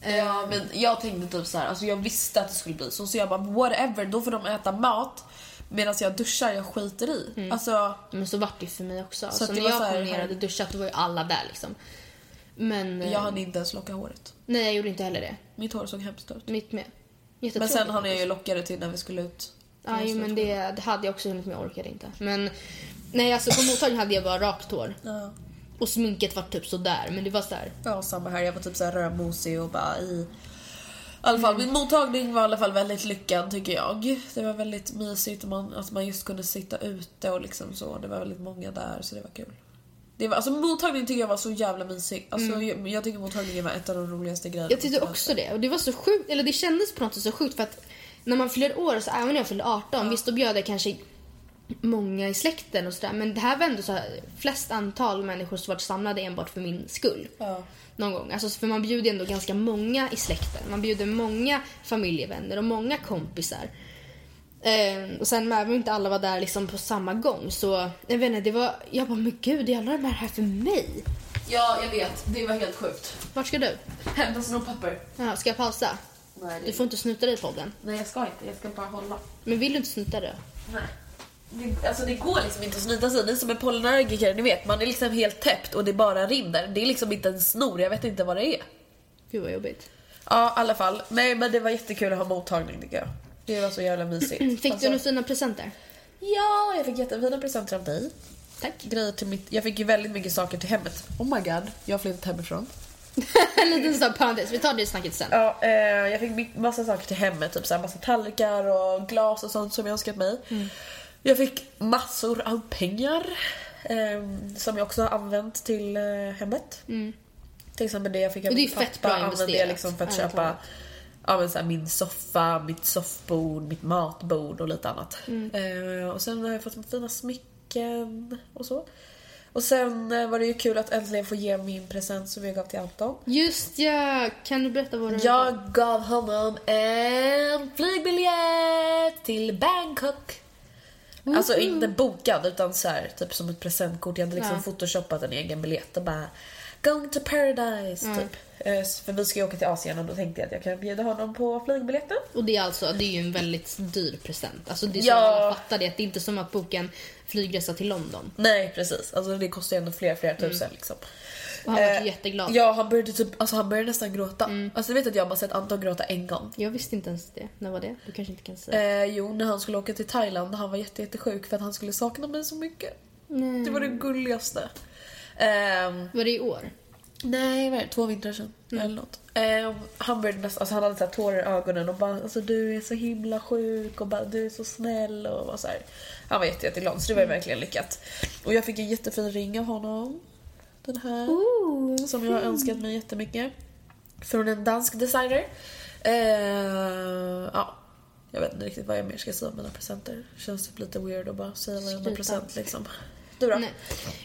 Ja, men jag tänkte typ så här, alltså jag visste att det skulle bli så, så jag bara whatever, då får de äta mat medan jag duschar, jag skiter i. Alltså, Men så vart det ju för mig också. Så Så, att när jag så här- kom ner och hade duschat då var ju alla där liksom. Men eh, jag hann inte ens locka håret. nej jag gjorde inte heller det. Mitt hår såg hemskt ut. Mitt med. Men sen hann jag ju locka det till när vi skulle ut. Ja, jo, men det, det hade jag också hunnit med, jag orkade inte. Men nej alltså på mottagningen hade jag bara rakt hår. Ja. Och sminket var typ sådär men det var sådär. Ja, samma här. Jag var typ så här rödmosig och bara i... I alla fall, min mottagning var i alla fall väldigt lyckad tycker jag. Det var väldigt mysigt och man, att man just kunde sitta ute och liksom så. Det var väldigt många där så det var kul. Det var, alltså mottagningen tycker jag var så jävla mysig. Alltså, jag, jag tycker mottagningen var ett av de roligaste grejerna. Jag tyckte också det. Och det var så sjukt, eller det kändes på något sätt så sjukt för att när man fyller år, så även när jag fyllde 18, visst då bjöd jag kanske många i släkten och sådär. Men det här var ändå så här, flest antal människor som varit samlade enbart för min skull. Ja. Någon gång. Alltså, för man bjuder ändå ganska många i släkten. Man bjuder många familjevänner och många kompisar. Eh, och sen även inte alla var där liksom på samma gång så, jag vet inte, det var, jag bara men gud, är alla de här för mig? ja, jag vet. Det var helt sjukt. Vart ska du? Hämta snoppapper. Ja, ska jag pausa? Nej, Du får inte snuta dig i podden. Nej, jag ska inte. Jag ska bara hålla. Men vill du inte snuta det? Nej. Det, alltså det går liksom inte att snyta sig. Ni som är pollenallergiker, ni vet man är liksom helt täppt och det bara rinner. Det är liksom inte en snor, jag vet inte vad det är. Gud vad jobbigt. Ja, i alla fall. Nej, men det var jättekul att ha mottagning tycker jag. Det var så jävla mysigt. Fick Alltså, du några fina presenter? Ja, jag fick jättefina presenter av dig. Tack. Grejer till mitt... Jag fick ju väldigt mycket saker till hemmet. Oh my god, jag har flyttat hemifrån. [laughs] en liten sån parentes, vi tar det snacket sen. Ja, eh, jag fick massa saker till hemmet, typ såhär massa tallrikar och glas och sånt som jag önskat mig. Jag fick massor av pengar eh, som jag också har använt till eh, hemmet. Till exempel det jag fick av Och det är min pappa bra använde jag liksom för att ärligt köpa talat. Ja, men så här, min soffa, mitt soffbord, mitt matbord och lite annat. Eh, och sen har jag fått fina smycken och så. Och sen eh, var det ju kul att äntligen få ge min present som jag gav till Anton. Just ja, kan du berätta vad du Jag gav honom en flygbiljett till Bangkok. Alltså inte bokad utan så här, typ som ett presentkort. Jag hade liksom Ja. photoshoppat en egen biljett och bara Going to paradise typ. Eh, För vi ska ju åka till Asien och då tänkte jag att jag kan bjuda honom på flygbiljetten. Och det är alltså, det är ju en väldigt dyr present. Alltså det är Ja. alla fattar det, att det är inte som att boka en flygresa till London. Nej precis, alltså det kostar ju ändå flera, flera tusen liksom. Och han var Eh, jätteglad. Ja han började typ, alltså han började nästan gråta. Alltså du vet att jag bara sett Anton gråta en gång. Jag visste inte ens det. När var det? Du kanske inte kan säga. Eh, jo, när han skulle åka till Thailand han var jätte, jättesjuk för att han skulle sakna mig så mycket. Nej. Det var det gulligaste. Ehm, Var det i år? nej, vad är det? Två vintrar sedan. Eller något. Ehm, han började nästan, alltså han hade så här tårar i ögonen och bara alltså du är så himla sjuk och bara du är så snäll och var så här. Han var jätte, jätteglad så det var ju verkligen lyckat. Och jag fick en jättefin ring av honom. Den här. som jag har önskat mig jättemycket. Från en dansk designer. Ehm, ja. Jag vet inte riktigt vad jag mer ska säga om mina presenter. Känns typ lite weird att bara säga varenda present liksom. Du då? Nej.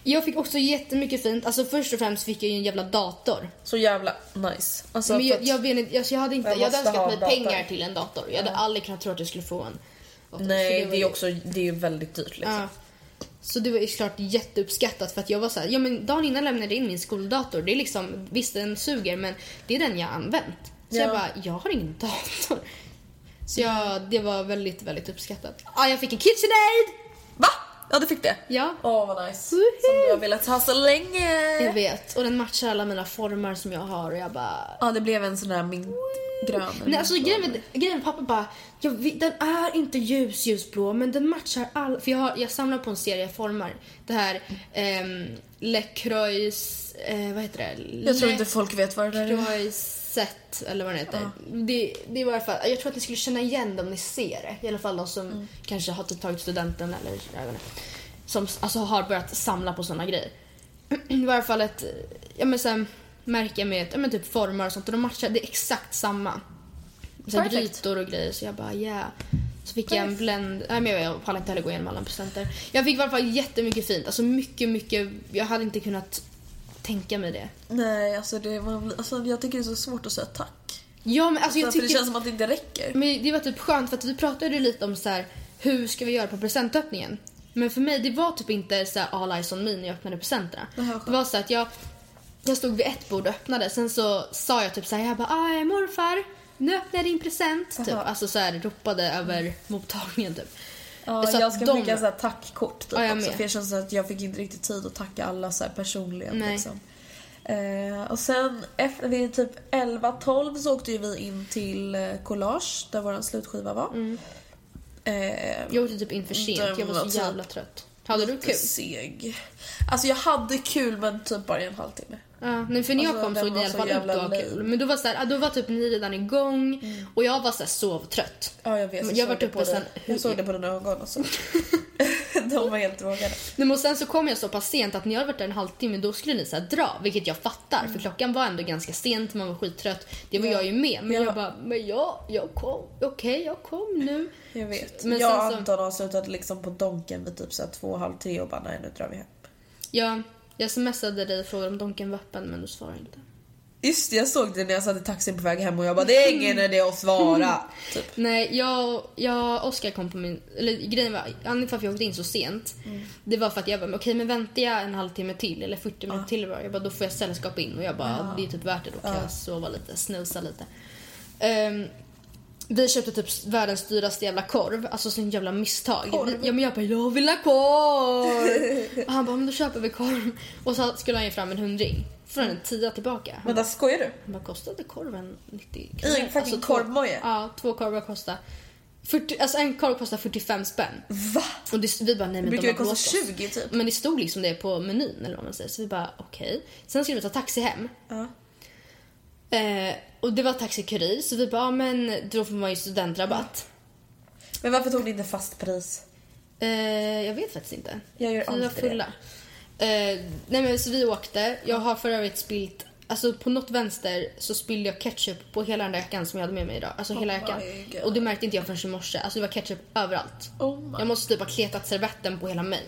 Jag fick också jättemycket fint. Alltså först och främst fick jag ju en jävla dator. Så jävla nice. Alltså, Men jag, jag, vet inte, alltså jag hade inte, Jag jag hade önskat mig dator. pengar till en dator. Jag hade aldrig kunnat tro att jag skulle få en dator. Nej, var det är ju- också det är väldigt dyrt liksom. Ja. Så det var ju klart jätteuppskattat för att jag var så här, ja men dagen innan lämnade jag in min skoldator. Det är liksom, visst den suger men det är den jag har använt. Så Ja. jag bara, jag har ingen dator. Så jag, det var väldigt, väldigt uppskattat. Ja, jag fick en KitchenAid! Va? Ja, du fick det? Ja. Åh, vad nice. Woohoo! Som du har velat ha så länge. Jag vet. Och den matchar alla mina former som jag har och jag bara... Ja, det blev en sån där mintgrön. Nej, alltså grejen med, grejen med pappa bara, jag, vet- den är inte ljus ljusblå men den matchar all... För jag, har, jag samlar på en serie former. Det här um, Le Croix... Eh, vad heter det? Jag tror Le inte folk vet vad det där är. Croisset, eller vad det heter. Det, det var i alla fall, jag tror att ni skulle känna igen det om ni ser det. I alla fall de som Mm. kanske har typ tagit studenten eller jag vet inte. Som alltså, har börjat samla på såna grejer. [clears throat] I alla fall ett ja, men, så märke med ja, men, typ formar och sånt och de matchar, det är exakt samma. Så här, Perfect. grytor och grejer så jag bara yeah. Så fick jag en blend, nej men jag pallar inte heller gå igenom alla presenter. Jag fick i alla fall jättemycket fint, alltså mycket, mycket, jag hade inte kunnat tänka mig det. Nej, alltså, det, man, alltså jag tycker det är så svårt att säga tack. Ja men alltså jag För det tycker känns som att det inte räcker. Men det var typ skönt för att vi pratade lite om så här hur ska vi göra på presentöppningen? Men för mig, det var typ inte så här all eyes on me när jag öppnade presenterna. Det var så att jag, jag stod vid ett bord och öppnade. Sen så sa jag typ så här, jag bara, ah, morfar, nu öppnar jag din present. Typ. Alltså så här, ropade över mottagningen typ. Ja, Så jag ska de- skicka så här tackkort typ Ja, jag också. För jag känner så att jag fick inte riktigt tid att tacka alla så personligen. Nej. Liksom. Eh, och sen efter vid typ 11-12 så åkte ju vi in till eh, Collage där vår slutskiva var. Mm. Eh, Jag åkte typ in för sent, jag var så typ jävla trött. Hade du kul? Seg. Alltså jag hade kul men typ bara i en halvtimme. Ja, nej, för när jag Alltså, kom såg var i alla fall ut att kul. Men då var, så här, då var typ ni redan igång och jag var så här sovtrött. Ja jag vet, jag, jag det uppe på sen-. Jag såg det på dina ögon också. [laughs] [laughs] De var helt. Nej, men sen så kom jag så pass sent att när jag hade varit där en halvtimme då skulle ni så dra, vilket jag fattar för klockan var ändå ganska sent, man var skittrött. Det var Ja. jag ju med. Men Ja. jag bara, men jag, jag kom, okej jag kom nu. Jag vet. Men jag och sen så- Anton avslutade liksom på Donken vid typ så här två, halv tre och bara nej nu drar vi hem. Jag, jag smsade dig och frågade om Donken var öppen men du svarade inte. Just det, jag såg det när jag satt i taxin på väg hem och jag bara det är ingen idé att svara. [laughs] Typ. Nej, jag, jag Oskar kom på min... Eller grejen var, anledningen till att jag åkte in så sent, det var för att jag bara, okej men väntar jag en halvtimme till eller 40 minuter till bara, jag bara, då får jag sällskap in och jag bara, det är typ värt det, då kan jag sova lite, snusa lite. Ehm, vi köpte typ världens dyraste jävla korv, alltså sån jävla misstag. Korv? Ja men jag bara, jag vill ha korv! [laughs] och han bara, men då köper vi korv. Och så skulle han ge fram en hundring. Från en tia tillbaka. Han Vänta skojar du? vad kostade korven 90 I kronor? en fucking två- korvmoje? Ja, två korvar kostar 40, alltså en korv kostar 45 spänn. Va? Och det, vi bara nej men Det de brukar ju kosta blåst oss. 20 typ. Men det stod liksom det på menyn eller vad man säger. Så vi bara okej. Sen skulle vi ta taxi hem. Ja. Eh, och det var taxikurir så vi bara ja, men då får man ju studentrabatt. Men varför tog ni inte fast pris? Eh, jag vet faktiskt inte. Jag gör alltid det. fulla. Eh, nej men så vi åkte. Jag har för övrigt spilt Alltså på något vänster så spillde jag ketchup på hela den där jackan som jag hade med mig idag. Alltså hela Oh jackan. my God. Och det märkte inte jag förrän i morse. Alltså det var ketchup överallt. Oh my- jag måste typ ha kletat servetten på hela mig.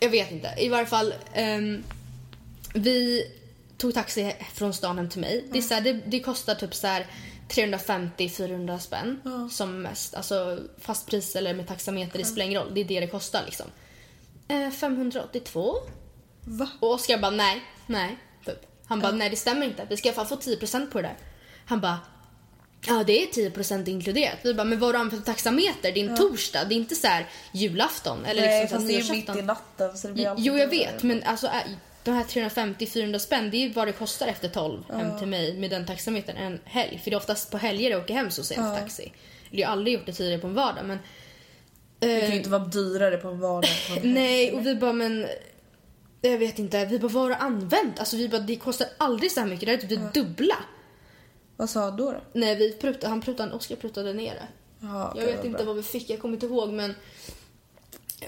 Jag vet inte. I varje fall. ehm, vi tog taxi från stan hem till mig. Det, är så här, det, det kostar typ så här 350-400 spänn som mest. Alltså fast pris eller med taxameter, det spelar ingen roll. Det är det det kostar liksom. Eh, 582. Va? Och Oskar bara nej, nej. Typ. Han bara nej det stämmer inte. Vi ska i alla fall få 10% på det där. Han bara Ja det är 10% inkluderat. Vi bara men vad har du använt för taxameter? Det är en torsdag, det är inte så här julafton eller Nej liksom så fast det är ju mitt i natten så det blir Jo jag vet men alltså de här 350-400 spänn det är ju vad det kostar efter 12 hem till mig med den taxametern en helg. För det är oftast på helger jag åker hem så sent taxi. Eller jag har aldrig gjort det tidigare på en vardag men Det kan ju inte vara dyrare på en vardag. på en. Nej, och vi bara men... Jag vet inte, vi bara vad har du använt? Alltså vi bara det kostar aldrig så här mycket, det är typ det dubbla. Vad sa han då? då? Nej, vi prutade, han prutade, Oskar prutade ner det. Jaha, Jag vet inte bra. vad vi fick, jag kommer inte ihåg men...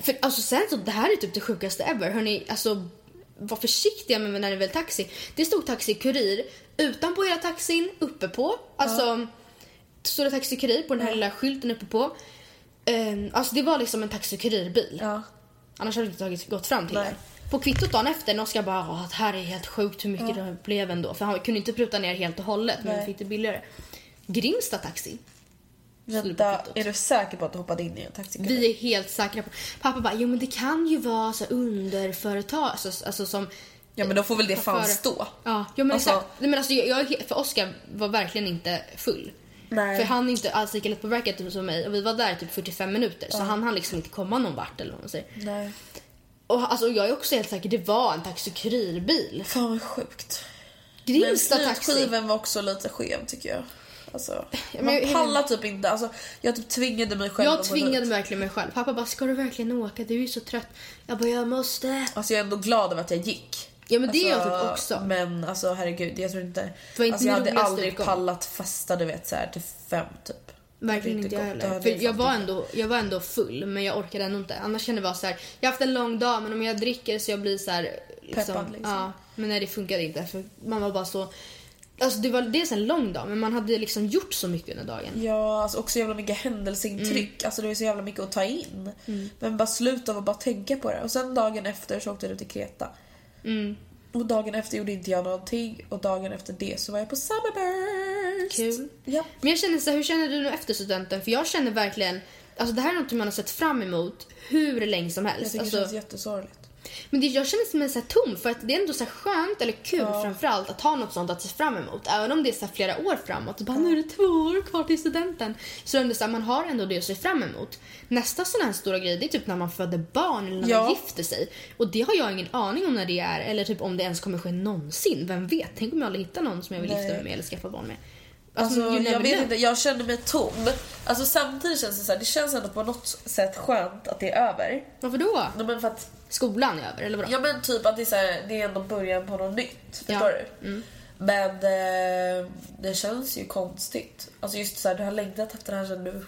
För alltså sen så, det här är typ det sjukaste ever. Hörni, alltså var försiktiga med när ni väl taxi. Det stod taxi kurir utanpå hela taxin, uppe på. Alltså, stod det taxi kurir på den här lilla skylten uppe på. Ehm, alltså det var liksom en taxi kurirbil. Ja. Annars hade vi inte tagit, gått fram till Nej. den. På kvittot dagen efter, när Oskar bara "Åh, det här är helt sjukt hur mycket det blev ändå. För han kunde inte pruta ner helt och hållet men Nej. vi fick det billigare. Grimsta taxi. Vänta, är du säker på att du hoppade in i en taxi? Vi är helt säkra på... Pappa bara, jo men det kan ju vara så underföretag, alltså, alltså som... Ja men då får väl det fan stå. Ja, ja men Alltså- exakt. Nej, men alltså, jag, för Oskar var verkligen inte full. Nej. För han är inte alls lika lättpåverkad som mig och vi var där typ 45 minuter så han hann liksom inte komma någon vart eller vad man säger. Nej. Och alltså, jag är också helt säker, det var en taxi kurirbil. Fan vad sjukt. Men Grimsta taxi. slutskivan var också lite skev tycker jag. Alltså, men man pallar typ inte. Alltså, jag typ tvingade mig själv Jag tvingade verkligen mig själv. Pappa bara, ska du verkligen åka? Du är ju så trött. Jag bara, jag måste. Alltså jag är ändå glad över att jag gick. Ja men det är jag Alltså, typ också. Men alltså herregud, jag tror inte... var inte alltså, jag hade aldrig utgång. pallat fasta du vet så här till fem typ. Verkligen Det inte jag. Det heller. För jag var, ändå, jag var ändå full men jag orkade ändå inte. Annars kände jag bara så här, jag har haft en lång dag men om jag dricker så jag blir så här, liksom, Peppad, liksom. Ja, men nej det funkade inte för man var bara så... Alltså det var dels en lång dag men man hade liksom gjort så mycket under dagen. Ja, alltså också jävla mycket händelseintryck. Alltså det är så jävla mycket att ta in. Men bara sluta och bara tänka på det. Och sen dagen efter så åkte du till Kreta. Och dagen efter gjorde inte jag någonting. Och dagen efter det så var jag på Summerburst. Kul. Ja. Men jag känner så här, hur känner du nu efter studenten? För jag känner verkligen alltså det här är något man har sett fram emot hur länge som Jag helst. tycker Alltså, det känns jättesorgligt. Men det, jag känner mig så här tom för att det är ändå så skönt eller kul framförallt att ha något sånt att se fram emot. Även om det är så flera år framåt. Bara, nu är det två år kvar till studenten. Så det så här, man har ändå det att se fram emot. Nästa sån här stora grej det är typ när man föder barn eller när Ja. man gifter sig. Och det har jag ingen aning om när det är eller typ om det ens kommer ske någonsin. Vem vet? Tänk om jag aldrig hittar någon som jag vill gifta mig med eller skaffa barn med. Alltså, never jag vet inte, jag känner mig tom. Alltså samtidigt känns det så här, det känns ändå på något sätt skönt att det är över. Varför då? Nej, men för att, Skolan är över eller vadå? ja men typ att det är, så här, det är ändå början på något nytt. Ja. Förstår du? Men eh, det känns ju konstigt. Alltså just så här, du har längtat efter det här sen du...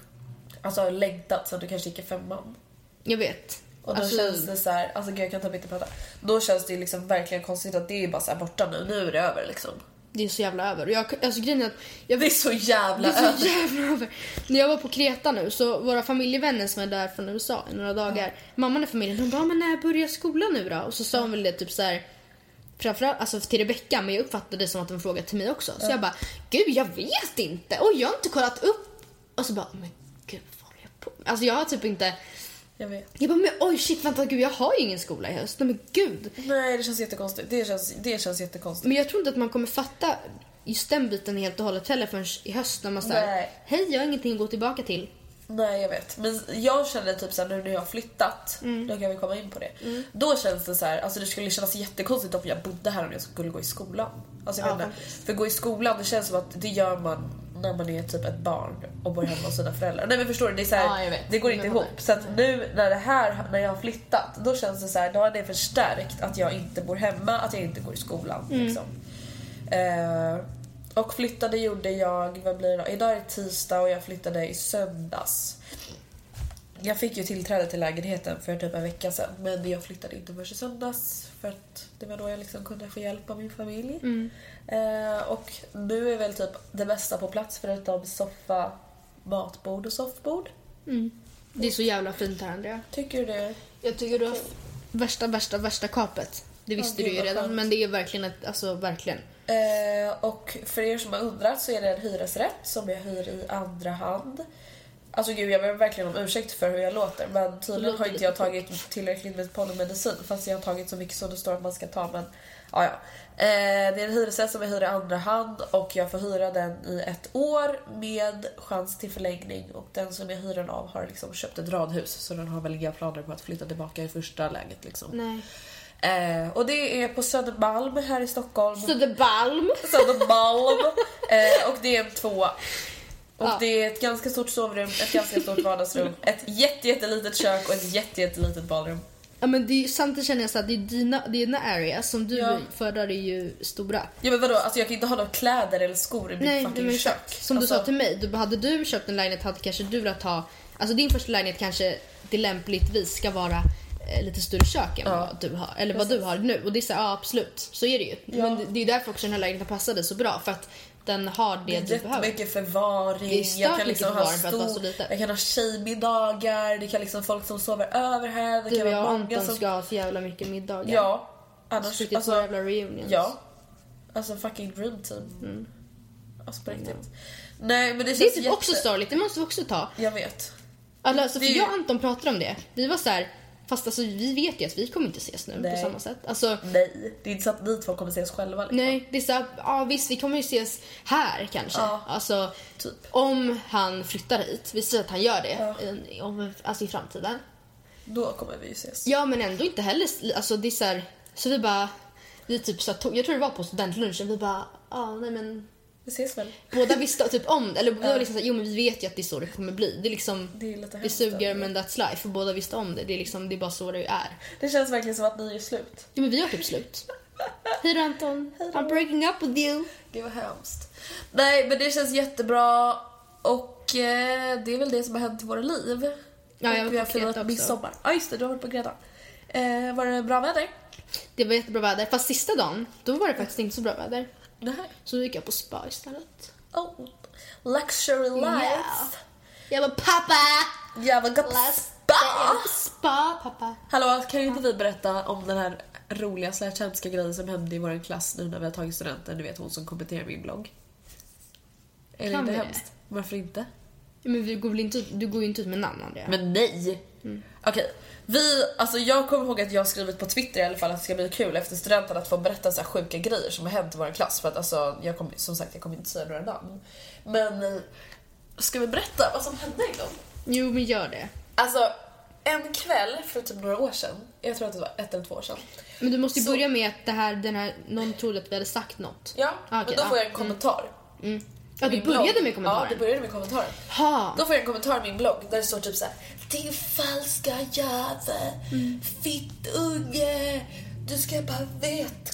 Alltså längtat sen du kanske gick i femman. Jag vet. Och då Alltså, känns det så här, alltså gud jag kan typ inte prata. Då känns det ju liksom verkligen konstigt att det är bara så borta nu, nu är det över liksom. Det är så jävla över. Och Jag, alltså grejen är att jag Det är så jävla Det är över. så jävla över. När jag var på Kreta nu så våra familjevänner som är där från USA i några dagar. Mamman i familjen de bara, men när börjar skolan nu då? Och så sa hon väl det typ så här. Framförallt alltså till Rebecca men jag uppfattade det som att de frågade till mig också. Så jag bara, gud jag vet inte. Och jag har inte kollat upp. Och så bara, men gud vad jag på? Alltså jag har typ inte. Jag vet. Jag bara, men oj shit vänta gud jag har ju ingen skola i höst. Nej men gud. Nej det känns jättekonstigt. Det känns, det känns jättekonstigt. Men jag tror inte att man kommer fatta just den biten helt och hållet heller förrän i höst när man säger hej jag har ingenting att gå tillbaka till. Nej jag vet. Men jag känner typ såhär nu när jag har flyttat, Mm. då kan vi komma in på det. Då känns det så här, alltså det skulle kännas jättekonstigt om jag bodde här om jag skulle gå i skolan. Alltså jag Ja, menar, för gå i skolan det känns som att det gör man när man är typ ett barn och bor hemma hos sina föräldrar. Nej men förstår du? Det, är så här, Ja, det går inte ihop. Så att nu när det här, när jag har flyttat, då känns det så här, då har det förstärkt att jag inte bor hemma, att jag inte går i skolan. Mm. Liksom. Eh, och flyttade gjorde jag, vad blir det? Idag är det tisdag och jag flyttade i söndags. Jag fick ju tillträde till lägenheten för typ en vecka sedan men jag flyttade inte förrän i söndags för att det var då jag liksom kunde få hjälp av min familj. Eh, och nu är väl typ det bästa på plats förutom soffa, matbord och soffbord. Det är så jävla fint här Andrea. Tycker du det? Jag tycker du har värsta, värsta, värsta kapet. Det visste gud, du ju redan skönt. men det är verkligen ett, alltså verkligen. Eh, och för er som har undrat så är det en hyresrätt som jag hyr i andra hand. Alltså gud, jag ber verkligen om ursäkt för hur jag låter men tydligen har inte jag tagit tillräckligt med polymedicin fast jag har tagit så mycket som det står att man ska ta men ja, ja. Eh, det är en hyresrätt som jag hyr i andra hand och jag får hyra den i ett år med chans till förlängning och den som jag hyr den av har liksom köpt ett radhus så den har väl inga planer på att flytta tillbaka i första läget liksom. Nej. Eh, och det är på Södermalm här i Stockholm. Södermalm. Södermalm. eh, och det är en tvåa. Och Ja. det är ett ganska stort sovrum, ett ganska stort vardagsrum, ett jätte, jättelitet kök och ett jätte, jättelitet badrum. Ja men det är, samtidigt känner jag så att det är dina, dina areas som du Ja. föredrar är ju stora. Ja men vadå, alltså jag kan inte ha några kläder eller skor i mitt Nej, fucking men kök. Som alltså, du sa till mig, du, hade du köpt en lägenhet hade kanske du velat ha, alltså din första lägenhet kanske till lämpligtvis ska vara eh, lite större kök än Ja. vad du har, eller vad du har nu. Och det är så, ja absolut, så är det ju. Ja. Men det, det är därför också den här lägenheten passade så bra, för att den har det, Det är du behöver. jättemycket förvaring, Det är stört jag kan mycket liksom ha förvaring för att vara så liten. jag kan ha tjejmiddagar, det kan liksom folk som sover över här, det Du kan jag och Anton som... ska ha så jävla mycket middagar. Ja, Så annars... riktigt Alltså, jävla reunions. Ja. Alltså fucking dream team. Alltså på riktigt. Nej men det känns Det är typ jätte... också sorgligt, det måste vi också ta. Jag vet. Alltså, Det för är ju- jag och Anton pratade om det. Vi var så här, fast alltså, vi vet ju att vi kommer inte ses nu Nej. på samma sätt. Alltså, Nej, det är inte så att ni två kommer ses själva liksom. nej, det är så här, ja visst vi kommer ju ses här kanske. Ja. Alltså, Typ. om han flyttar hit, vi säger att han gör det, Ja. i- om, alltså i framtiden. Då kommer vi ju ses. Ja men ändå inte heller, alltså det är så här, så vi bara, vi typ så jag tror det var på studentlunchen, vi bara, ja nej men Vi ses väl? Båda visste [laughs] typ om det, eller båda var liksom såhär, jo men vi vet ju att det är så det kommer bli. Det är liksom, Det är lite det suger men that's life. Och båda visste om det. Det är liksom, det är bara så det är. Det känns verkligen som att ni är slut. Jo men vi har typ slut. Hej då Anton. [laughs] I'm breaking up with you. Det var hemskt. Nej men det känns jättebra och eh, det är väl det som har hänt i våra liv. Ja, jag och vi har firat midsommar. Ja just det, du har varit på Kreta. Eh, var det bra väder? Det var jättebra väder. Fast sista dagen, då var det faktiskt inte så bra väder. Nej. Så gick jag på spa istället. Oh, luxury life. Ja. Jag var pappa! Jävla gott Let's spa! Spa pappa. Hallå, kan inte vi berätta om den här roliga hemska grejen som hände i vår klass nu när vi har tagit studenten? Du vet hon som kommenterar min blogg. Är det Kan inte vi det? hemskt? Varför inte? Men vi går väl inte, du går ju inte ut med namn Andrea. Men nej! Okej, vi, alltså jag kommer ihåg att jag skrivit på Twitter i alla fall att det ska bli kul efter studenten att få berätta så här sjuka grejer som har hänt i vår klass. För att alltså, jag kommer, som sagt, jag kommer inte säga några namn. Men eh, ska vi berätta vad som hände en gång? Jo men gör det. Alltså, en kväll för typ några år sedan, jag tror att det var ett eller två år sedan. Men du måste ju Så- börja med att det här, den här, någon trodde att vi hade sagt något. Ja, Ah, okej, men då får ja. jag en kommentar. Ja, du började blogg. med kommentaren? Ja, det började med kommentaren. Ha. Då får jag en kommentar i min blogg där det står typ såhär Din falska jävel, Mm. fittunge, du ska bara veta.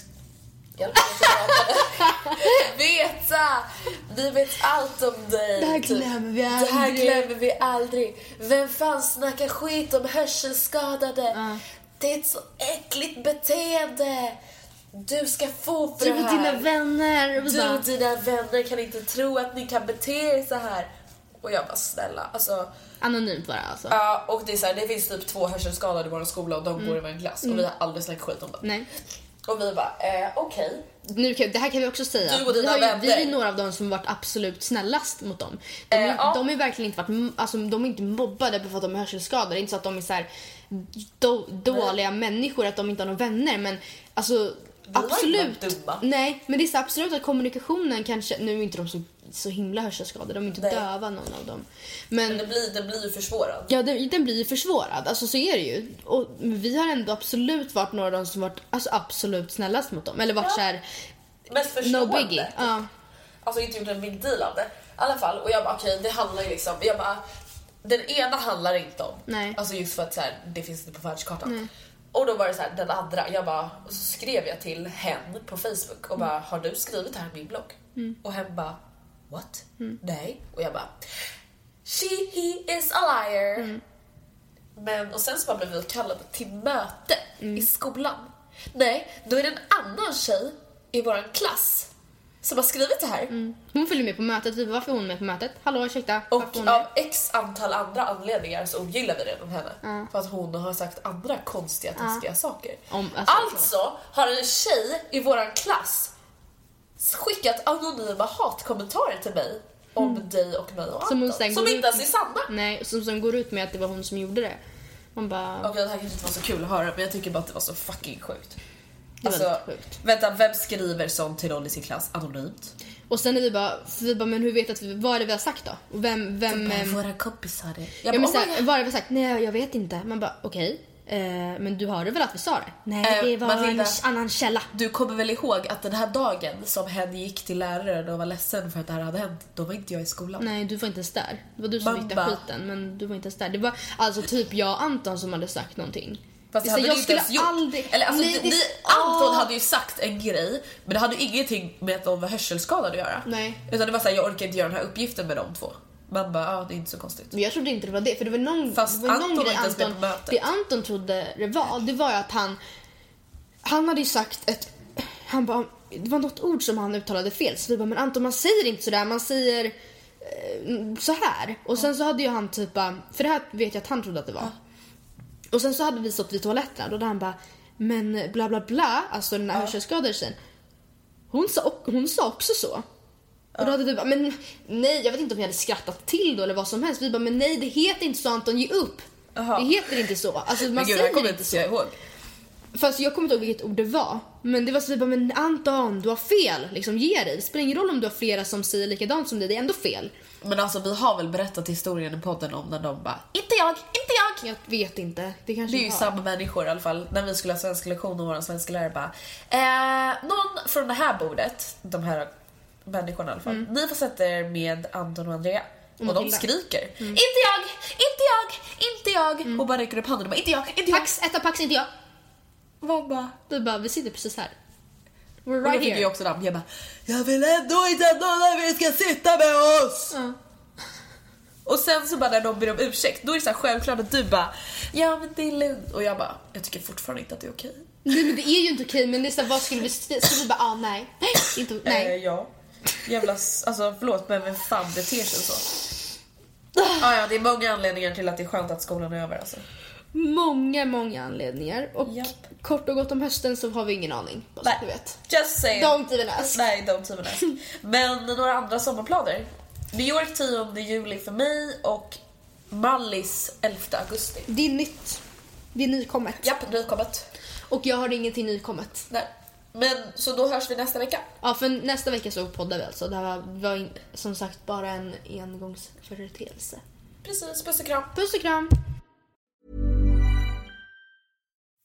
[laughs] Veta! Vi vet allt om dig. Det här Typ. glömmer vi Det här aldrig. glömmer vi aldrig. Vem fan snackar skit om hörselskadade? Det är ett så äckligt beteende. Du ska få för Du det och här. dina vänner. Och Du och dina vänner kan inte tro att ni kan bete er så här. Och jag bara snälla, alltså. Anonymt bara alltså. Ja, och det är så här, det finns typ två hörselskadade i vår skola och de går i vår klass och vi har aldrig snackat skit om det. Nej. Och vi bara, eh, okej. Nu kan, det här kan vi också säga. Du och vi, dina har ju, vi är några av dem som varit absolut snällast mot dem. De, Eh, är- ja. de ju verkligen inte varit, alltså, de är inte mobbade för att de är hörselskadade. Det är inte så att de är så här, då, dåliga människor, att de inte har några vänner. Men alltså absolut. Nej, men det är så absolut att kommunikationen kanske, nu är inte de så, så himla hörselskadade, de är inte Nej. döva någon av dem. Men, Men det blir, det blir ju försvårat. Ja, den, den blir ju försvårad. Alltså så är det ju. Och vi har ändå absolut varit några av de som varit alltså, absolut snällast mot dem. Eller varit Ja. så här, Mest no förstående. biggie. Ja. Alltså inte gjort en big deal av det. I alla fall, och jag bara okej det handlar ju liksom, jag bara den ena handlar inte om. Nej. Alltså just för att så här, det finns inte på världskartan. Och då var det så här, den andra, jag bara, och så skrev jag till hen på Facebook och bara har du skrivit det här i min blogg? Och hen bara what? Nej. Och jag bara she he is a liar. Men och sen så bara blev vi kallade till möte i skolan. Nej, då är det en annan tjej i våran klass som har skrivit det här. Hon följer med på mötet. Vi bara, varför är hon med på mötet? Hallå, ursäkta? Och med? av x antal andra anledningar så ogillar vi redan henne. För att hon har sagt andra konstiga, taskiga saker. Om- alltså, alltså har en tjej i våran klass skickat anonyma hatkommentarer till mig om dig och mig och Som Anton. Som inte ens är sanna. Nej, som, som går ut med att det var hon som gjorde det. Man bara... Okej, det här kanske inte var så kul att höra men jag tycker bara att det var så fucking sjukt. Det Alltså, sjukt. vänta, vem skriver sånt till någon i sin klass anonymt? Och sen är vi bara, för vi bara, men hur vet att vi, vad är det vi har sagt då? Och vem, vem... ehm, Våra kompisar. Jag Ja, bara, men oh såhär, God. vad är det vi har sagt? Nej, jag vet inte. Man bara, okej. Eh, men du hörde väl att vi sa det? Nej, Eh, det var Matilda. en annan källa. Du kommer väl ihåg att den här dagen som hen gick till läraren och var ledsen för att det här hade hänt, då var inte jag i skolan. Nej, du var inte ens där. Det var du som Man fick bara- skiten, men du var inte ens där. Det var alltså typ jag och Anton som hade sagt någonting. Fast det Så hade jag skulle gjort. aldrig- Eller alltså, Nej, det, det- ni, Anton hade ju sagt en grej, men det hade ju ingenting med att de var hörselskadade att göra. Nej. Utan det var såhär, jag orkar inte göra den här uppgiften med de två. Man bara, ja det är inte så konstigt. Men jag trodde inte det var det, för det var någon, Fast det var Anton någon grej Anton, mötet. Det Anton trodde det var, det var ju att han, han hade ju sagt ett, han bara, det var något ord som han uttalade fel. Så vi bara, men Anton man säger inte sådär, man säger eh, så här. Och sen så hade ju han typ för det här vet jag att han trodde att det var. Och sen så hade vi stått vid toaletterna och då han bara, men bla bla bla, alltså den här hörselskadade tjejen. Hon sa, hon sa också så. Och då hade vi bara, men nej jag vet inte om jag hade skrattat till då eller vad som helst. Vi bara, men nej det heter inte så Anton, ge upp. Jaha. Det heter inte så. Alltså man Men gud, säger inte så. jag ihåg. Fast jag kommer inte ihåg vilket ord det var. Men det var så bara, men Anton du har fel. Liksom ge dig. Det spelar ingen roll om du har flera som säger likadant som dig, det är ändå fel. Men alltså vi har väl berättat historien i podden om när de bara, inte jag, inte jag. Jag vet inte. Det kanske Det är ju har. samma människor i alla fall. När vi skulle ha svenska lektion och vår svenska lärare bara eh, Någon från det här bordet, de här människorna i alla fall. Ni får sätta er med Anton och Andrea. Och, de skriker Inte jag, inte jag, inte jag. Och bara räcker upp handen och bara inte jag, inte jag. Pax, etta pax, inte jag. Man bara, Du bara, vi sitter precis här. We're och då right fick here. jag också. Jag bara Jag vill ändå inte att någon er ska sitta med oss. Ja. Och sen så bara när de ber om ursäkt, då är det så självklart att du bara Ja men det är lugnt. Och jag bara, jag tycker fortfarande inte att det är okej. Nej men det är ju inte okej men det är så här, vad skulle vi säga? Ska vi bara, ah nej. Nej, inte, Eh, nej. ja. Jävla, alltså förlåt men vem fan beter sig så? Ah, ja, det är många anledningar till att det är skönt att skolan är över alltså. Många, många anledningar. Och Japp. kort och gott om hösten så har vi ingen aning. Bara så att du vet. Just say Don't even ask. Nej, don't even ask. [laughs] Men några andra sommarplaner New York 10 juli för mig och Mallis 11 augusti. Det är nytt. Det är nykommet. Japp, nykommet. Och jag har ingenting nykommet. Nej. Men så då hörs vi nästa vecka. Ja, för nästa vecka så poddar vi alltså. Det här var, var in, som sagt bara en engångsföreteelse. Precis, puss och kram. Puss och kram!